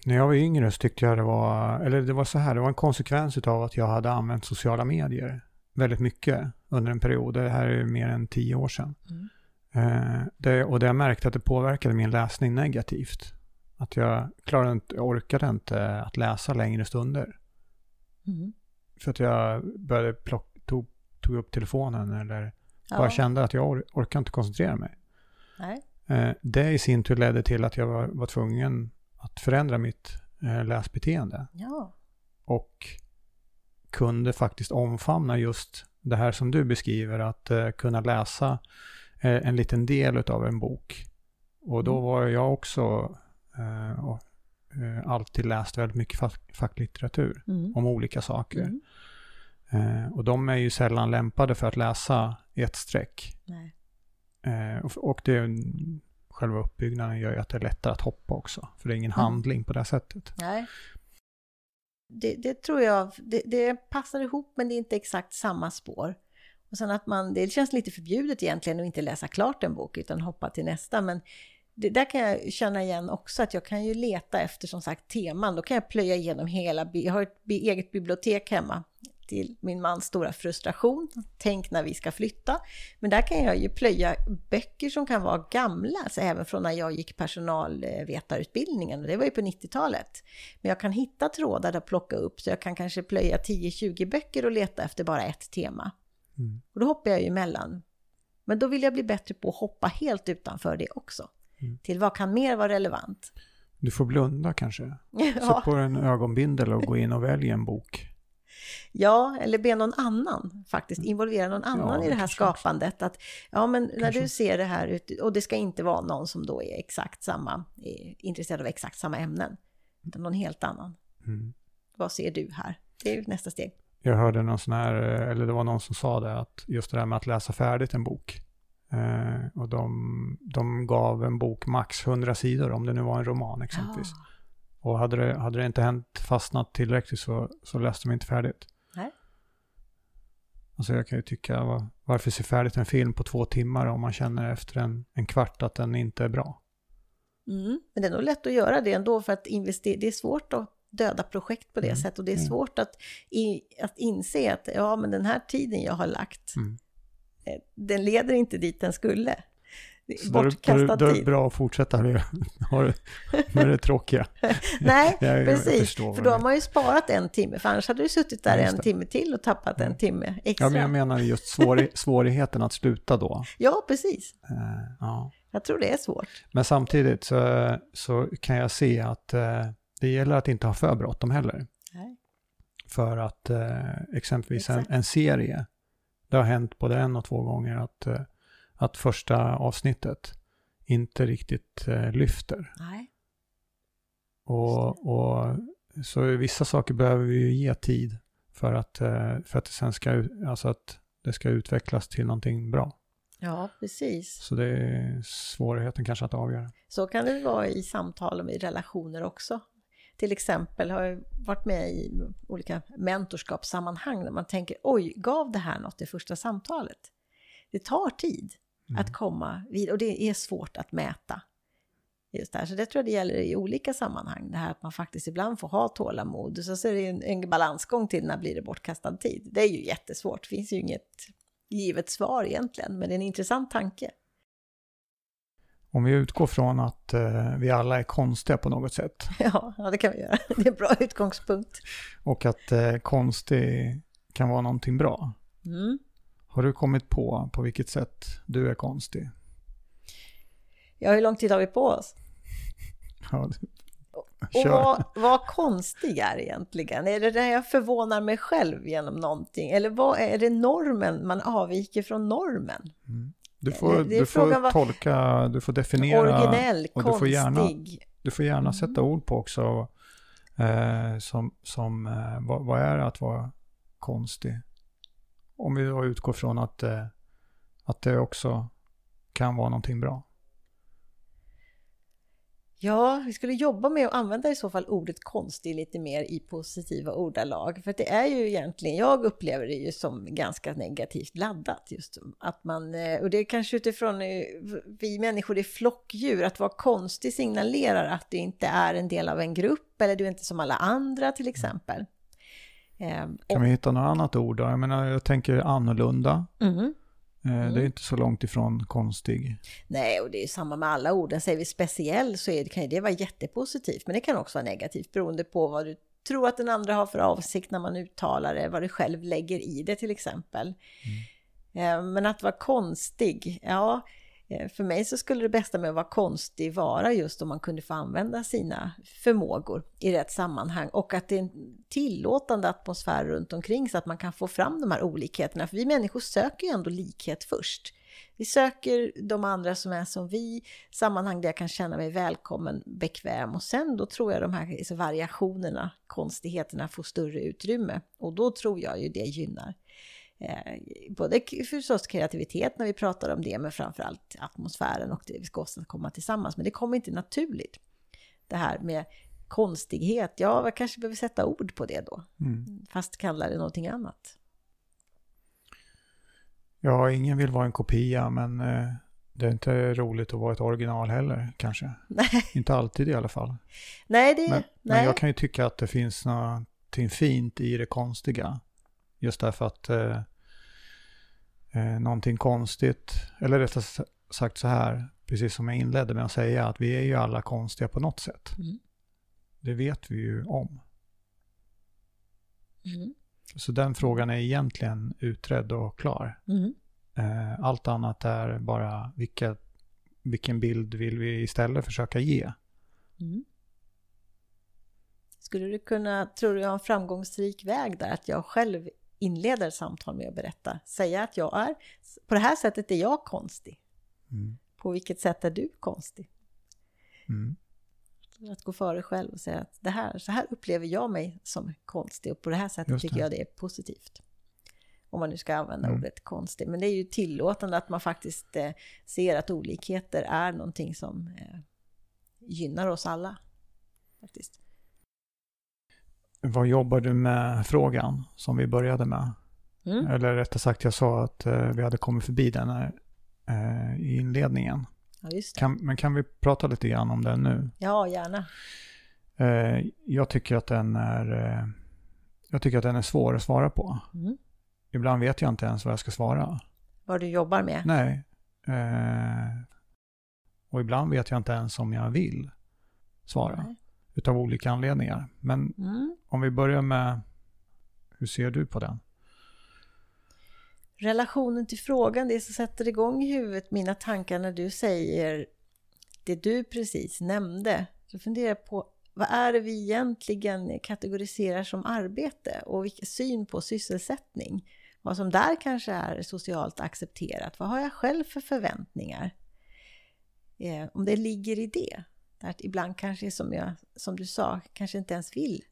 när jag var yngre så tyckte jag det var, eller det var så här, det var en konsekvens av att jag hade använt sociala medier väldigt mycket under en period. Det här är mer än tio år sedan. Mm. Eh, det, och det jag märkte att det påverkade min läsning negativt. Att jag klarade inte, jag orkade inte att läsa längre stunder. Mm. För att jag började plock, tog, tog upp telefonen eller ja. bara kände att jag or, orkar inte koncentrera mig. Eh, det i sin tur ledde till att jag var, var tvungen att förändra mitt eh, läsbeteende. Ja. Och kunde faktiskt omfamna just det här som du beskriver, att uh, kunna läsa Eh, en liten del av en bok. Och då mm. var jag också eh, och, eh, alltid läst väldigt mycket fack, facklitteratur mm. om olika saker. Mm. Eh, och de är ju sällan lämpade för att läsa i ett streck. Eh, och, och det, själva uppbyggnaden gör ju att det är lättare att hoppa också. För det är ingen mm. handling på det sättet. Nej. Det, det tror jag, det, det, passar ihop men det är inte exakt samma spår. Och sen att man, det känns lite förbjudet egentligen att inte läsa klart en bok utan hoppa till nästa. Men det där kan jag känna igen också, att jag kan ju leta efter som sagt teman. Då kan jag plöja igenom hela, jag har ett eget bibliotek hemma till min mans stora frustration. Tänk när vi ska flytta. Men där kan jag ju plöja böcker som kan vara gamla, alltså även från när jag gick personalvetarutbildningen. Och det var ju på 90-talet. Men jag kan hitta trådar att plocka upp, så jag kan kanske plöja 10-20 böcker och leta efter bara ett tema. Mm. Och då hoppar jag ju emellan. Men då vill jag bli bättre på att hoppa helt utanför det också. Mm. Till vad kan mer vara relevant? Du får blunda kanske. ja. Sätt på en ögonbindel och gå in och välj en bok. Ja, eller be någon annan faktiskt, involvera någon annan ja, i det här skapandet. Att, ja, men kanske. när du ser det här, ut, och det ska inte vara någon som då är exakt samma, är intresserad av exakt samma ämnen, utan någon helt annan. Mm. Vad ser du här? Det är nästa steg jag hörde någon sån här, eller det var någon som sa det, att just det där med att läsa färdigt en bok. Eh, och de, de gav en bok max 100 sidor, om det nu var en roman exempelvis. Ja. Och hade det, hade det inte hänt fastnat tillräckligt så, så läste de inte färdigt. Nej. Alltså jag kan ju tycka, var, varför se färdigt en film på två timmar om man känner efter en, en kvart att den inte är bra? Mm, men det är nog lätt att göra det ändå för att investera, det är svårt att döda projekt på det mm. sättet. Och det är mm. svårt att, i, att inse att ja, men den här tiden jag har lagt, mm. Eh, den leder inte dit den skulle. Bortkastad tid. Det är bra att fortsätta med, med det tråkiga. Nej, jag, precis. Jag för då har man ju sparat en timme, för annars hade du suttit där en timme till och tappat en timme extra. Ja, men jag menar just svår, svårigheten att sluta då. Ja, precis. Uh, ja. Jag tror det är svårt. Men samtidigt så, så kan jag se att uh, det gäller att inte ha för bråttom heller. Nej. För att eh, exempelvis en, en, serie, det har hänt både en och två gånger att, eh, att första avsnittet inte riktigt eh, lyfter. Nej. Och, och så vissa saker behöver vi ju ge tid för att, för att det sen ska, alltså att det ska utvecklas till någonting bra. Ja, precis. Så det är svårigheten kanske att avgöra. Så kan det vara i samtal och i relationer också. Till exempel har jag varit med i olika mentorskapssammanhang där man tänker oj, gav det här något i första samtalet? Det tar tid mm. att komma vid och det är svårt att mäta. Just där. Så det tror jag det gäller i olika sammanhang. Det här att man faktiskt ibland får ha tålamod. Så, så är det en, en balansgång till när blir det bortkastad tid. Det är ju jättesvårt. Det finns ju inget givet svar egentligen, men det är en intressant tanke. Om vi utgår från att eh, vi alla är konstiga på något sätt. Ja, ja, det kan vi göra. Det är en bra utgångspunkt. Och att eh, konstig kan vara någonting bra. Mm. Har du kommit på på vilket sätt du är konstig? Ja, hur lång tid har vi på oss? Ja, och vad, vad konstig är egentligen? Är det där jag förvånar mig själv genom någonting? Eller vad är det normen, man avviker från normen? Mm. Du får, du får tolka, du får definiera. Originell, och du får gärna, Du får gärna sätta ord på också. Eh, som, som eh, vad, vad, är det att vara konstig? Om vi då utgår från att, eh, att det också kan vara någonting bra. Ja, vi skulle jobba med att använda i så fall ordet konstig lite mer i positiva ordalag. För det är ju egentligen, jag upplever det ju som ganska negativt laddat just att man, eh, och det är kanske utifrån eh, vi människor är flockdjur, att vara konstig signalerar att du inte är en del av en grupp eller du är inte som alla andra till exempel. Ehm, kan vi hitta något annat ord då? Jag menar, jag tänker annorlunda. Mm. Mm. Det är inte så långt ifrån konstig. Nej, och det är samma med alla orden. Säger vi speciell så är det, kan det vara jättepositivt, men det kan också vara negativt beroende på vad du tror att den andra har för avsikt när man uttalar det, vad du själv lägger i det till exempel. Mm. Eh, men att vara konstig, ja, Eh, för mig så skulle det bästa med att vara konstig vara just om man kunde få använda sina förmågor i rätt sammanhang och att det är en tillåtande atmosfär runt omkring så att man kan få fram de här olikheterna. För vi människor söker ju ändå likhet först. Vi söker de andra som är som vi, sammanhang där jag kan känna mig välkommen, bekväm och sen då tror jag de här alltså, variationerna, konstigheterna får större utrymme och då tror jag ju det gynnar både förstås kreativitet när vi pratar om det, men framförallt atmosfären och det vi ska åstadkomma tillsammans. Men det kommer inte naturligt. Det här med konstighet, ja, jag kanske behöver sätta ord på det då. Mm. Fast kallar det någonting annat. Ja, ingen vill vara en kopia, men eh, det är inte roligt att vara ett original heller, kanske. Nej. Inte alltid i alla fall. Nej, det... Men, nej. men jag kan ju tycka att det finns någonting fint i det konstiga. Just därför att eh, eh, någonting konstigt. Eller rättare sagt så här, precis som jag inledde med att säga, att vi är ju alla konstiga på något sätt. Mm. Det vet vi ju om. Mm. Så den frågan är egentligen utredd och klar. Mm. Eh, allt annat är bara vilka, vilken bild vill vi istället försöka ge. Mm. Skulle du kunna, tror du jag har en framgångsrik väg där, att jag själv inleder samtal med att berätta. Säga att jag är, på det här sättet är jag konstig. Mm. På vilket sätt är du konstig? Mm. Att gå före själv och säga att det här, så här upplever jag mig som konstig och på det här sättet tycker jag det är positivt. Om man nu ska använda mm. ordet konstig. Men det är ju tillåtande att man faktiskt eh, ser att olikheter är någonting som eh, gynnar oss alla. Faktiskt. Vad jobbar du med frågan som vi började med? Mm. Eller rättare sagt, jag sa att eh, vi hade kommit förbi den här, eh, i inledningen. Ja, kan, men kan vi prata lite grann om den nu? Ja, gärna. Eh, jag tycker att den är eh, jag tycker att den är svår att svara på. Mm. Ibland vet jag inte ens vad jag ska svara. Vad du jobbar med? Nej. Eh, och ibland vet jag inte ens om jag vill svara. Nej utav olika anledningar. Men mm. om vi börjar med, hur ser du på den? Relationen till frågan, det som sätter igång i huvudet mina tankar när du säger det du precis nämnde. Så funderar jag på vad är det vi egentligen kategoriserar som arbete och vilken syn på sysselsättning? Vad som där kanske är socialt accepterat. Vad har jag själv för förväntningar? Eh, om det ligger i det Där ibland kanske som, jag, som du sa, kanske inte ens vill.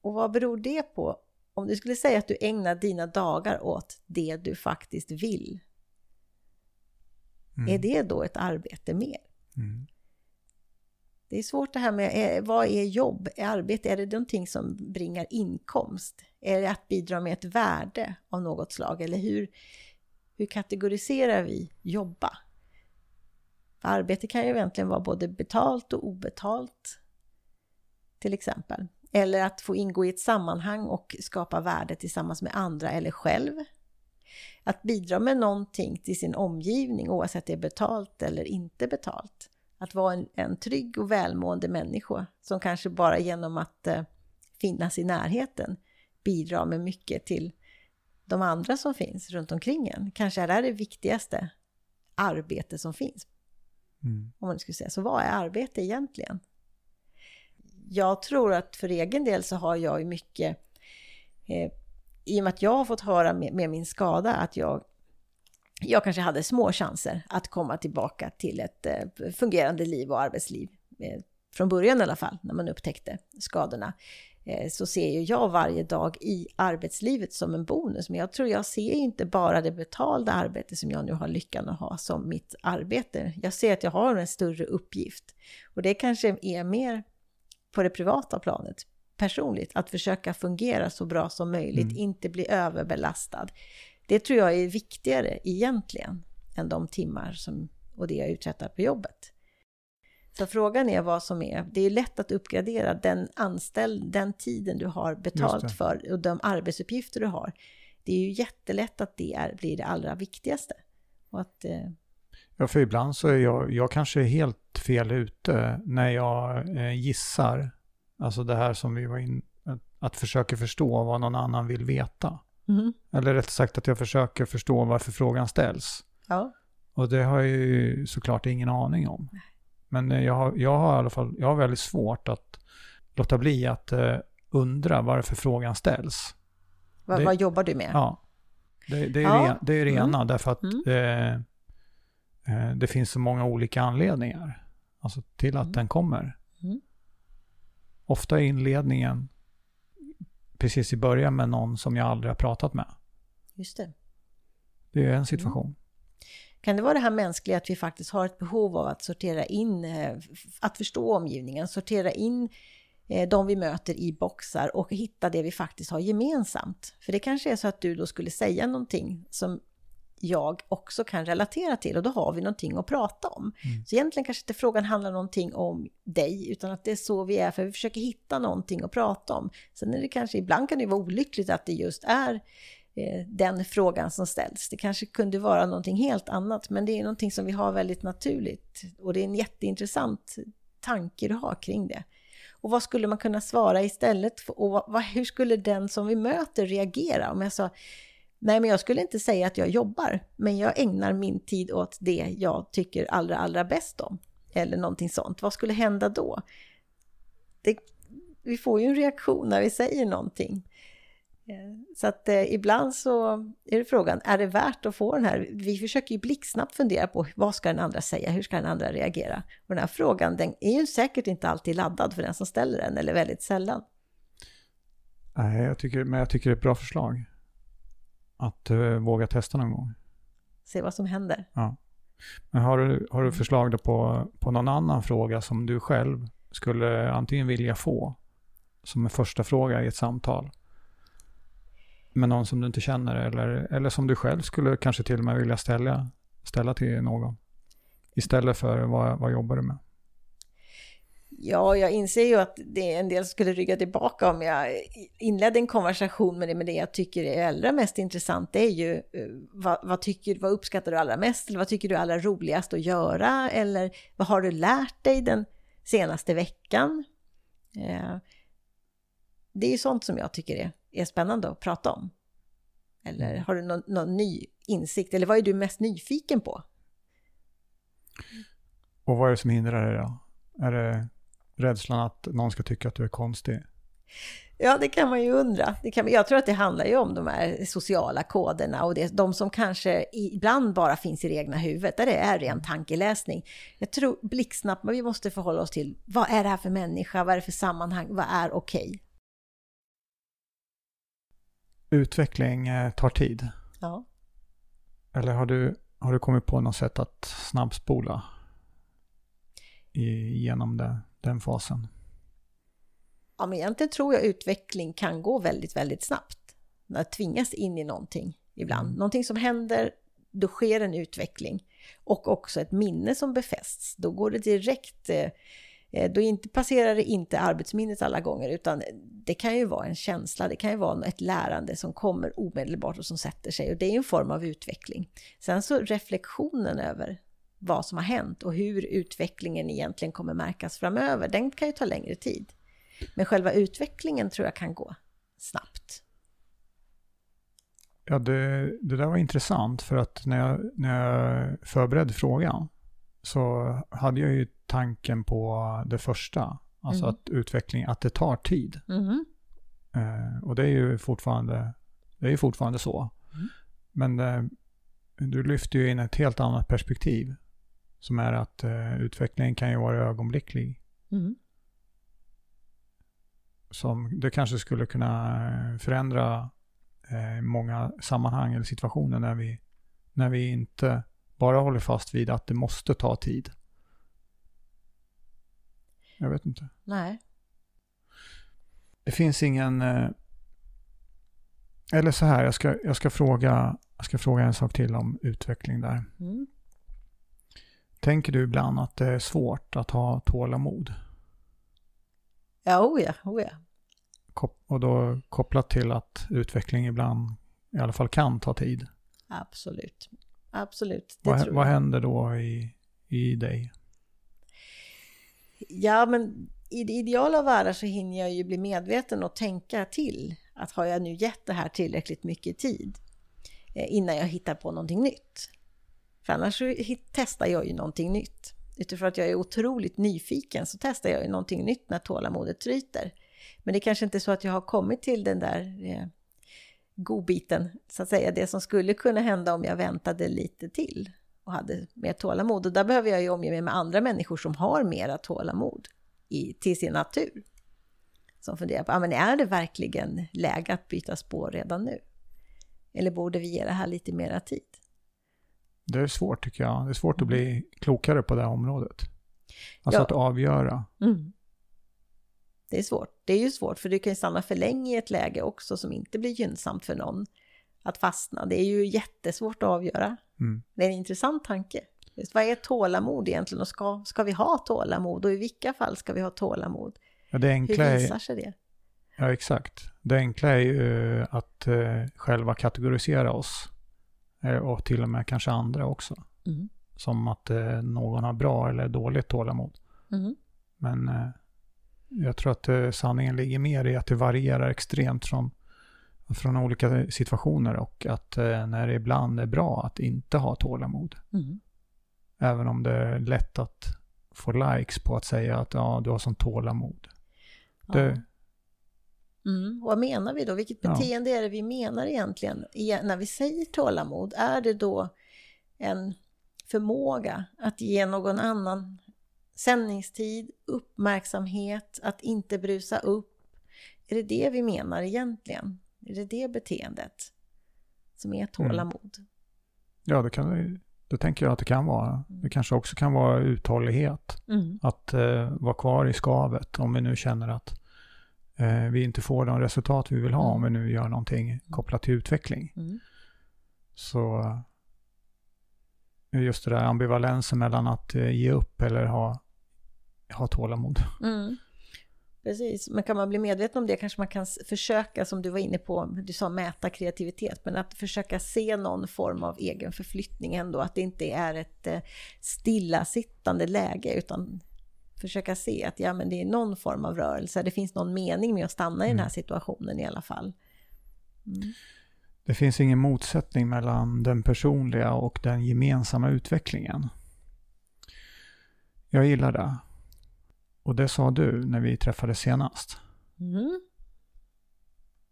Och vad beror det på? Om du skulle säga att du ägnar dina dagar åt det du faktiskt vill. Mm. Är det då ett arbete mer? Mm. Det är svårt det här med vad är jobb? Är arbete? Är det någonting som bringar inkomst? Är det att bidra med ett värde av något slag? Eller hur, hur kategoriserar vi jobba? För arbete kan ju egentligen vara både betalt och obetalt. Till exempel. Eller att få ingå i ett sammanhang och skapa värde tillsammans med andra eller själv. Att bidra med någonting till sin omgivning oavsett det är betalt eller inte betalt. Att vara en, en trygg och välmående människa som kanske bara genom att eh, finnas i närheten bidrar med mycket till de andra som finns runt omkring en. Kanske är det här det viktigaste arbete som finns. Mm. Om man skulle säga. Så vad är arbete egentligen? Jag tror att för egen del så har jag ju mycket, eh, i och med att jag har fått höra med, med, min skada att jag, jag kanske hade små chanser att komma tillbaka till ett eh, fungerande liv och arbetsliv. Eh, från början i alla fall, när man upptäckte skadorna. Eh, så ser ju jag varje dag i arbetslivet som en bonus. Men jag tror jag ser inte bara det betalda arbete som jag nu har lyckan att ha som mitt arbete. Jag ser att jag har en större uppgift. Och det kanske är mer på det privata planet, personligt, att försöka fungera så bra som möjligt, mm. inte bli överbelastad. Det tror jag är viktigare egentligen än de timmar som, och det jag uträttar på jobbet. Så frågan är vad som är, det är lätt att uppgradera den anställd, den tiden du har betalt för och de arbetsuppgifter du har. Det är ju jättelätt att det är, blir det allra viktigaste. Och att, eh... Ja, för ibland så är jag, jag kanske är helt fel ute när jag eh, gissar. Alltså det här som vi var in, att, att försöka förstå vad någon annan vill veta. Mm. Eller rätt sagt att jag försöker förstå varför frågan ställs. Ja. Och det har jag ju såklart ingen aning om. Men eh, jag har, jag har i alla fall jag har väldigt svårt att låta bli att uh, undra varför frågan ställs. Va, det, vad jobbar du med? Ja, det, det är, ja. Re, det är det ena mm. därför att mm. eh, eh, det finns så många olika anledningar alltså till att mm. den kommer. Mm. Ofta är inledningen precis i början med någon som jag aldrig har pratat med. Just det. Det är en situation. Kan det vara det här mänskliga att vi faktiskt har ett behov av att sortera in, eh, att förstå omgivningen, sortera in eh, de vi möter i boxar och hitta det vi faktiskt har gemensamt. För det kanske är så att du då skulle säga någonting som jag också kan relatera till och då har vi någonting att prata om. Mm. Så egentligen kanske inte frågan handlar någonting om dig utan att det är så vi är för vi försöker hitta någonting att prata om. Sen är det kanske, ibland kan det vara olyckligt att det just är Eh, den frågan som ställs. Det kanske kunde vara någonting helt annat, men det är någonting som vi har väldigt naturligt. Och det är en jätteintressant tanke du har kring det. Och vad skulle man kunna svara istället? Och vad, hur skulle den som vi möter reagera om jag sa Nej, men jag skulle inte säga att jag jobbar, men jag ägnar min tid åt det jag tycker allra, allra bäst om. Eller någonting sånt. Vad skulle hända då? Det, vi får ju en reaktion när vi säger någonting. Eh, så att eh, ibland så är det frågan, är det värt att få den här? Vi försöker ju blixtsnabbt fundera på vad ska den andra säga, hur ska den andra reagera? Och den här frågan, den är ju säkert inte alltid laddad för den som ställer den, eller väldigt sällan. Nej, jag tycker, men jag tycker det är ett bra förslag. Att uh, våga testa någon gång. Se vad som händer. Ja. Men har du, har du förslag då på, på någon annan fråga som du själv skulle antingen vilja få som en första fråga i ett samtal? Med någon som du inte känner eller, eller som du själv skulle kanske till och med vilja ställa, ställa till någon? Istället för vad, vad jobbar du med? Ja, jag inser ju att det är en del som skulle rygga tillbaka om jag inledde en konversation med det, men det jag tycker är allra mest intressant det är ju eh, vad, vad, tycker, vad uppskattar du allra mest? Eller vad tycker du är allra roligast att göra? Eller vad har du lärt dig den senaste veckan? Eh, det är ju sånt som jag tycker är är spännande att prata om? Eller mm. har du någon, någon ny insikt? Eller vad är du mest nyfiken på? Och vad är det som hindrar dig då? Är det rädslan att någon ska tycka att du är konstig? Ja, det kan man ju undra. Det kan, jag tror att det handlar ju om de här sociala koderna och det, de som kanske ibland bara finns i det egna huvudet, där det är ren tankeläsning. Jag tror blixtsnabbt, vi måste förhålla oss till vad är det här för människa, vad är det för sammanhang, vad är okej? Okay? Utveckling eh, tar tid. Ja. Eller har du, har du kommit på något sätt att snabbspola genom det, den fasen? Ja, men egentligen tror jag utveckling kan gå väldigt, väldigt snabbt. När tvingas in i någonting ibland. Mm. Någonting som händer, då sker en utveckling. Och också ett minne som befästs. Då går det direkt Eh, Eh, då inte, passerar det inte arbetsminnet alla gånger, utan det kan ju vara en känsla, det kan ju vara ett lärande som kommer omedelbart och som sätter sig. Och det är en form av utveckling. Sen så reflektionen över vad som har hänt och hur utvecklingen egentligen kommer märkas framöver, den kan ju ta längre tid. Men själva utvecklingen tror jag kan gå snabbt. Ja, det, det där var intressant för att när jag, när jag förberedde frågan så hade jag ju tanken på det första. Alltså mm. att utveckling, att det tar tid. Mm. Eh, och det är ju fortfarande, det är fortfarande så. Mm. Men eh, du lyfter ju in ett helt annat perspektiv. Som är att eh, utvecklingen kan ju vara ögonblicklig. Mm. Som det kanske skulle kunna förändra eh, många sammanhang eller situationer när vi, när vi inte bara håller fast vid att det måste ta tid. Jag vet inte. Nej. Det finns ingen... Eh, eller så här, jag ska, jag ska, fråga, jag ska fråga en sak till om utveckling där. Mm. Tänker du ibland att det är svårt att ha tålamod? Ja, oh ja, oh ja. Och då kopplat till att utveckling ibland i alla fall kan ta tid? Absolut. Absolut. vad, vad händer då i, i dig? Ja, men i det ideala världar så hinner jag ju bli medveten och tänka till. Att har jag nu gett det här tillräckligt mycket tid eh, innan jag hittar på någonting nytt? För annars så testar jag ju någonting nytt. Utifrån att jag är otroligt nyfiken så testar jag ju någonting nytt när tålamodet tryter. Men det är kanske inte är så att jag har kommit till den där eh, godbiten, så att säga, det som skulle kunna hända om jag väntade lite till och hade mer tålamod. Och där behöver jag ju omge mig med andra människor som har mera tålamod i, till sin natur. Som funderar på, ah, men är det verkligen läge att byta spår redan nu? Eller borde vi ge det här lite mera tid? Det är svårt tycker jag. Det är svårt att bli klokare på det här området. Alltså ja. att avgöra. Mm. Det är svårt. Det är ju svårt för du kan ju stanna för länge i ett läge också som inte blir gynnsamt för någon att fastna. Det är ju jättesvårt att avgöra. Mm. Det är en intressant tanke. Just, vad är tålamod egentligen och ska, ska vi ha tålamod och i vilka fall ska vi ha tålamod? Ja, det enkla Hur visar sig det? Ja, exakt. Det enkla är ju att uh, själva kategorisera oss uh, och till och med kanske andra också. Mm. Som att någon har bra eller dåligt tålamod. Mm. Men jag tror att sanningen ligger mer i att det varierar extremt från från olika situationer och att eh, när det ibland är bra att inte ha tålamod. Mm. Även om det är lätt att få likes på att säga att ja, du har sån tålamod. Det... Mm. Vad menar vi då? Vilket beteende ja. är det vi menar egentligen när vi säger tålamod? Är det då en förmåga att ge någon annan sändningstid, uppmärksamhet, att inte brusa upp? Är det det vi menar egentligen? Är det det beteendet som är tålamod? Mm. Ja, det, kan, det tänker jag att det kan vara. Mm. Det kanske också kan vara uthållighet. Mm. Att eh, vara kvar i skavet om vi nu känner att eh, vi inte får de resultat vi vill ha om vi nu gör någonting mm. kopplat till utveckling. Mm. Så just det där ambivalensen mellan att eh, ge upp eller ha, ha tålamod. Mm. Precis, men kan man bli medveten om det kanske man kan försöka, som du var inne på, du sa mäta kreativitet, men att försöka se någon form av egen förflyttning ändå, att det inte är ett eh, stillasittande läge, utan försöka se att ja, men det är någon form av rörelse, det finns någon mening med att stanna i den här mm. situationen i alla fall. Mm. Det finns ingen motsättning mellan den personliga och den gemensamma utvecklingen. Jag gillar det. Och det sa du när vi träffades senast. Mm.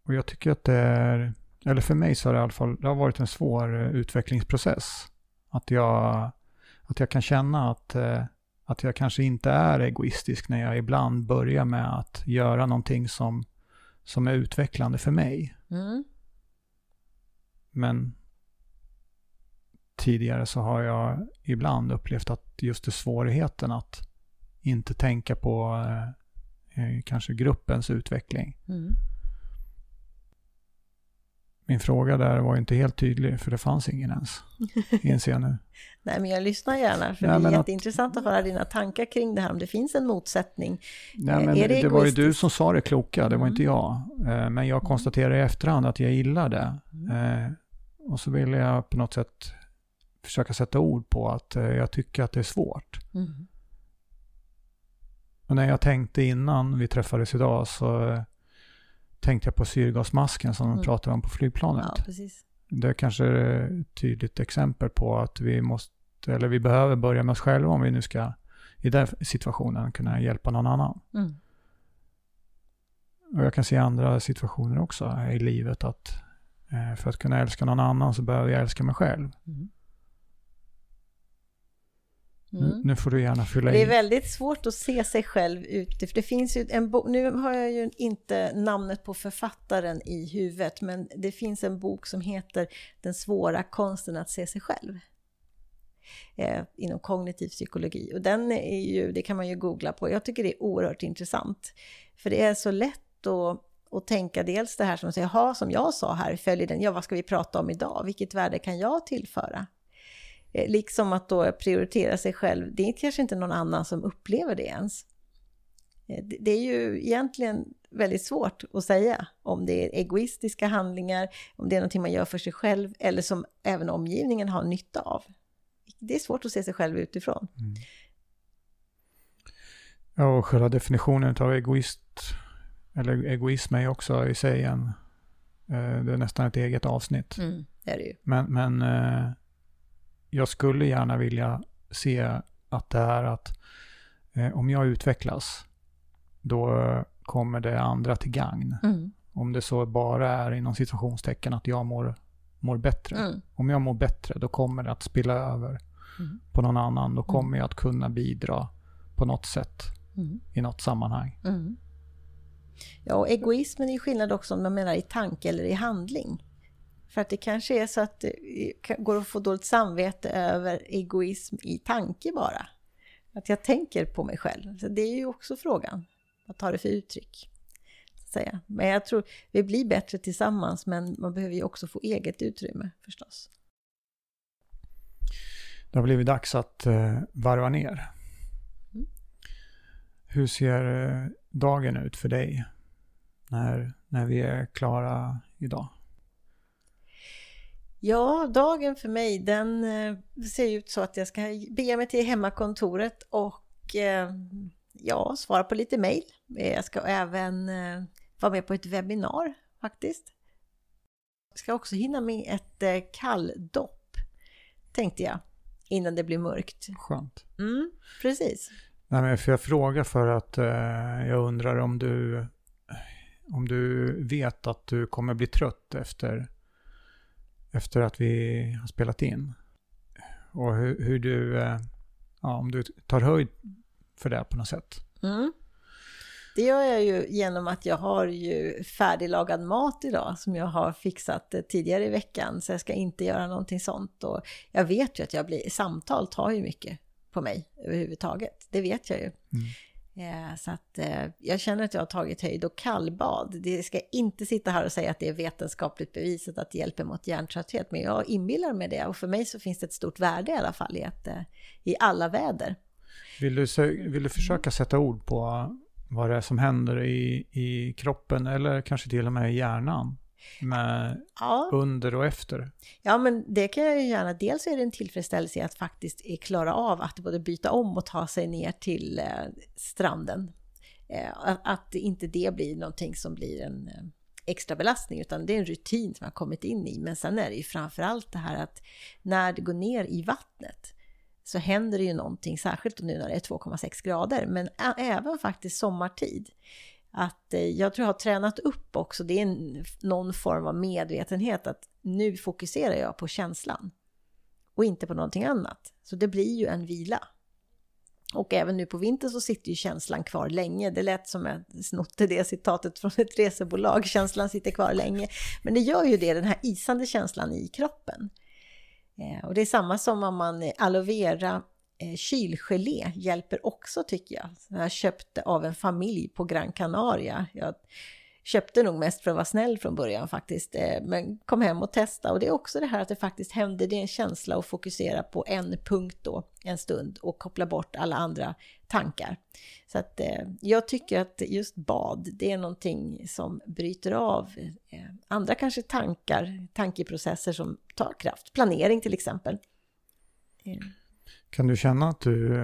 och jag tycker att det är, eller för mig så har det i alla fall, det har varit en svår eh, utvecklingsprocess. Att jag, att jag kan känna att, eh, att jag kanske inte är egoistisk när jag ibland börjar med att göra någonting som, som är utvecklande för mig. Mm. Men tidigare så har jag ibland upplevt att just det svårigheten att inte tänka på eh, eh, kanske gruppens utveckling. Mm. Min fråga där var inte helt tydlig för det fanns ingen ens, inser jag nu. Nej, men jag lyssnar gärna för Nej, det är jätteintressant att höra dina tankar kring det här, om det finns en motsättning. Nej, Eh, men är det, det var ju du som sa det kloka, det var Mm. inte jag. Eh, Men jag konstaterar i efterhand att jag gillar det. Mm. Eh, Och så vill jag på något sätt försöka sätta ord på att jag tycker att det är svårt. Mm. Och när jag tänkte innan vi träffades idag så eh, tänkte jag på syrgasmasken som de Mm. pratade om på flygplanet. Ja, precis. Det är kanske är ett tydligt exempel på att vi måste, eller vi behöver börja med oss själva om vi nu ska i den situationen kunna hjälpa någon annan. Mm. Och jag kan se andra situationer också i livet att eh, för att kunna älska någon annan så behöver jag älska mig själv. Mm. Mm. nu får du gärna fylla Det är i. väldigt svårt att se sig själv ute, för det finns ju en bok, nu har jag ju inte namnet på författaren i huvudet, men det finns en bok som heter Den svåra konsten att se sig själv. Eh, inom kognitiv psykologi. Och den är ju, det kan man ju googla på. Jag tycker det är oerhört intressant. För det är så lätt att, att tänka dels det här som säger, jaha, som jag sa här, följer den, ja vad ska vi prata om idag? Vilket värde kan jag tillföra? Eh, Liksom att då prioritera sig själv, det är kanske inte någon annan som upplever det ens. Eh, det- är ju egentligen väldigt svårt att säga om det är egoistiska handlingar, om det är någonting man gör för sig själv eller som även omgivningen har nytta av. Det är svårt att se sig själv utifrån. Ja, och själva definitionen av egoist, eller egoism är ju också i sig en, eh, det är nästan ett eget avsnitt. Det är det ju. Men, men jag skulle gärna vilja se att det är att eh, om jag utvecklas, då kommer det andra till gagn. Mm. Om det så bara är inom situationstecken att jag mår, mår bättre. Mm. Om jag mår bättre, då kommer det att spilla över Mm. på någon annan. Då kommer jag att kunna bidra på något sätt Mm. i något sammanhang. Mm. Ja, och egoismen är skillnad också om man menar i tanke eller i handling. För att det kanske är så att det kan- går att få dåligt samvete över egoism i tanke bara. Att jag tänker på mig själv. Så det är ju också frågan. Vad tar det för uttryck? Så säga. Men jag tror vi blir bättre tillsammans men man behöver ju också få eget utrymme förstås. Det har blivit dags att eh, varva ner. Mm. Hur ser eh, dagen ut för dig när, när vi är klara idag? Ja, dagen för mig den eh, ser ut så att jag ska bege mig till hemmakontoret och eh, ja, svara på lite mejl. Eh, Jag ska även vara med på ett webbinar faktiskt. Jag ska också hinna med ett kalldopp, tänkte jag, innan det blir mörkt. Skönt. Mm, precis. Nej, men för jag frågar för att eh, jag undrar om du, om du vet att du kommer bli trött efter, efter att vi har spelat in. Och hur, hur du, eh, ja, om du tar höjd för det på något sätt. Mm. Det gör jag ju genom att jag har ju färdiglagad mat idag som jag har fixat eh, tidigare i veckan. Så jag ska inte göra någonting sånt. Och jag vet ju att jag blir, samtal tar ju mycket på mig överhuvudtaget. Det vet jag ju. Eh, Eh, så att eh, jag känner att jag har tagit höjd och kallbad. Det ska inte sitta här och säga att det är vetenskapligt bevisat att det hjälper mot hjärntrötthet. Men jag inbillar mig det och för mig så finns det ett stort värde i alla fall i, att, eh, i alla väder. Vill du, vill du försöka sätta ord på vad det är som händer i, i kroppen eller kanske till och med i hjärnan? Med Ja. under och efter. Ja, men det kan jag ju gärna. Dels är det en tillfredsställelse att faktiskt klara av att både byta om och ta sig ner till eh, stranden. Eh, att, inte det blir någonting som blir en eh, extra belastning, utan det är en rutin som har kommit in i. Men sen är det ju framför allt det här att när det går ner i vattnet så händer det ju någonting, särskilt nu när det är 2,6 grader, men även faktiskt sommartid att eh, jag tror jag har tränat upp också, det är en, någon form av medvetenhet att nu fokuserar jag på känslan och inte på någonting annat. Så det blir ju en vila. Och även nu på vintern så sitter ju känslan kvar länge. Det lät som jag snotte det citatet från ett resebolag. Känslan sitter kvar länge. Men det gör ju det, den här isande känslan i kroppen. Eh, och det är samma som om man eh, aloe vera eh, kylgelé hjälper också tycker jag. Jag köpte av en familj på Gran Canaria. Jag köpte nog mest för att vara snäll från början faktiskt, eh, men kom hem och testa. Och det är också det här att det faktiskt händer, det är en känsla att fokusera på en punkt då, en stund och koppla bort alla andra tankar. Så att eh, jag tycker att just bad, det är någonting som bryter av eh, andra kanske tankar, tankeprocesser som tar kraft. Planering till exempel. Kan du känna att du,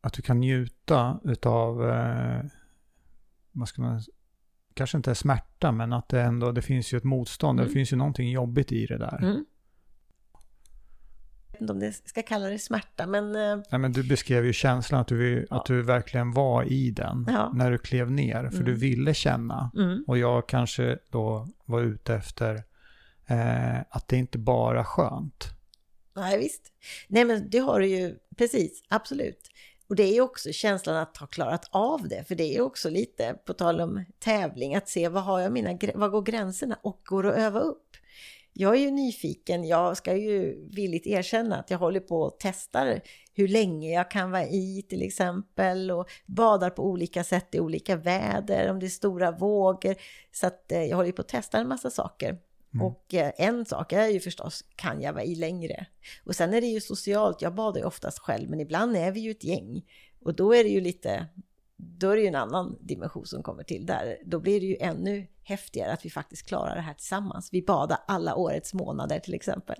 att du kan njuta utav, eh, vad ska man kanske inte är smärta, men att det ändå, det finns ju ett motstånd, mm. det finns ju någonting jobbigt i det där. Mm. Jag vet inte om det ska kalla det smärta, men... Eh, Nej, men du beskrev ju känslan att du, ja. att du verkligen var i den ja. när du klev ner, för mm. du ville känna. Mm. Och jag kanske då var ute efter eh, att det inte bara skönt. Nej, visst. Nej, men det har du ju, precis, absolut. Och det är ju också känslan att ha klarat av det, för det är ju också lite, på tal om tävling, att se vad har jag mina, vad går gränserna och går att öva upp. Jag är ju nyfiken, jag ska ju villigt erkänna att jag håller på och testar hur länge jag kan vara i till exempel och badar på olika sätt i olika väder, om det är stora vågor. Så att eh, jag håller på att testa en massa saker. Mm. Och eh, en sak är ju förstås, kan jag vara i längre? Och sen är det ju socialt, jag badar ju oftast själv, men ibland är vi ju ett gäng. Och då är det ju lite, då är det ju en annan dimension som kommer till där. Då blir det ju ännu häftigare att vi faktiskt klarar det här tillsammans. Vi badar alla årets månader till exempel.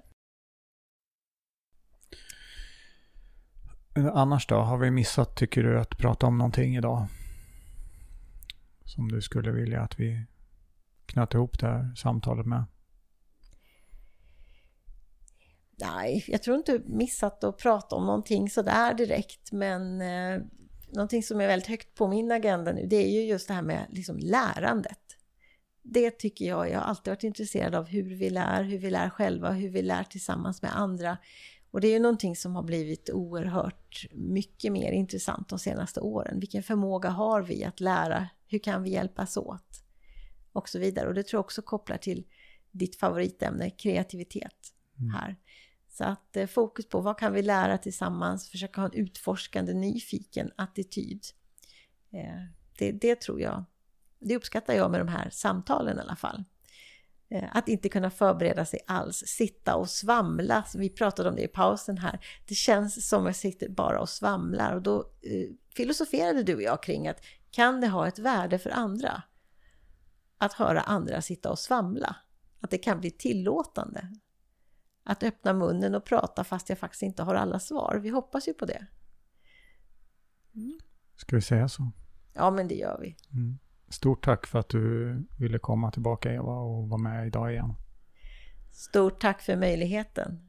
Annars då, har vi missat, tycker du, att prata om någonting idag? Som du skulle vilja att vi knöt ihop det här samtalet med? Nej, jag tror inte missat att prata om någonting sådär direkt, men eh, någonting som är väldigt högt på min agenda nu, det är ju just det här med liksom lärandet. Det tycker jag, jag har alltid varit intresserad av hur vi lär, hur vi lär själva, hur vi lär tillsammans med andra. Och det är ju någonting som har blivit oerhört mycket mer intressant de senaste åren. Vilken förmåga har vi att lära? Hur kan vi hjälpas åt? Och så vidare. Och det tror jag också kopplar till ditt favoritämne, kreativitet mm. här. Så att eh, fokus på vad kan vi lära tillsammans, försöka ha en utforskande, nyfiken attityd. Eh, det, det tror jag, det uppskattar jag med de här samtalen i alla fall. Eh, att inte kunna förbereda sig alls, sitta och svamla. Vi pratade om det i pausen här. Det känns som att jag sitter bara och svamlar. Och då eh, filosoferade du och jag kring att kan det ha ett värde för andra? Att höra andra sitta och svamla? Att det kan bli tillåtande? Att öppna munnen och prata fast jag faktiskt inte har alla svar. Vi hoppas ju på det. Mm. Ska vi säga så? Ja, men det gör vi. Mm. Stort tack för att du ville komma tillbaka Eva och vara med idag igen. Stort tack för möjligheten.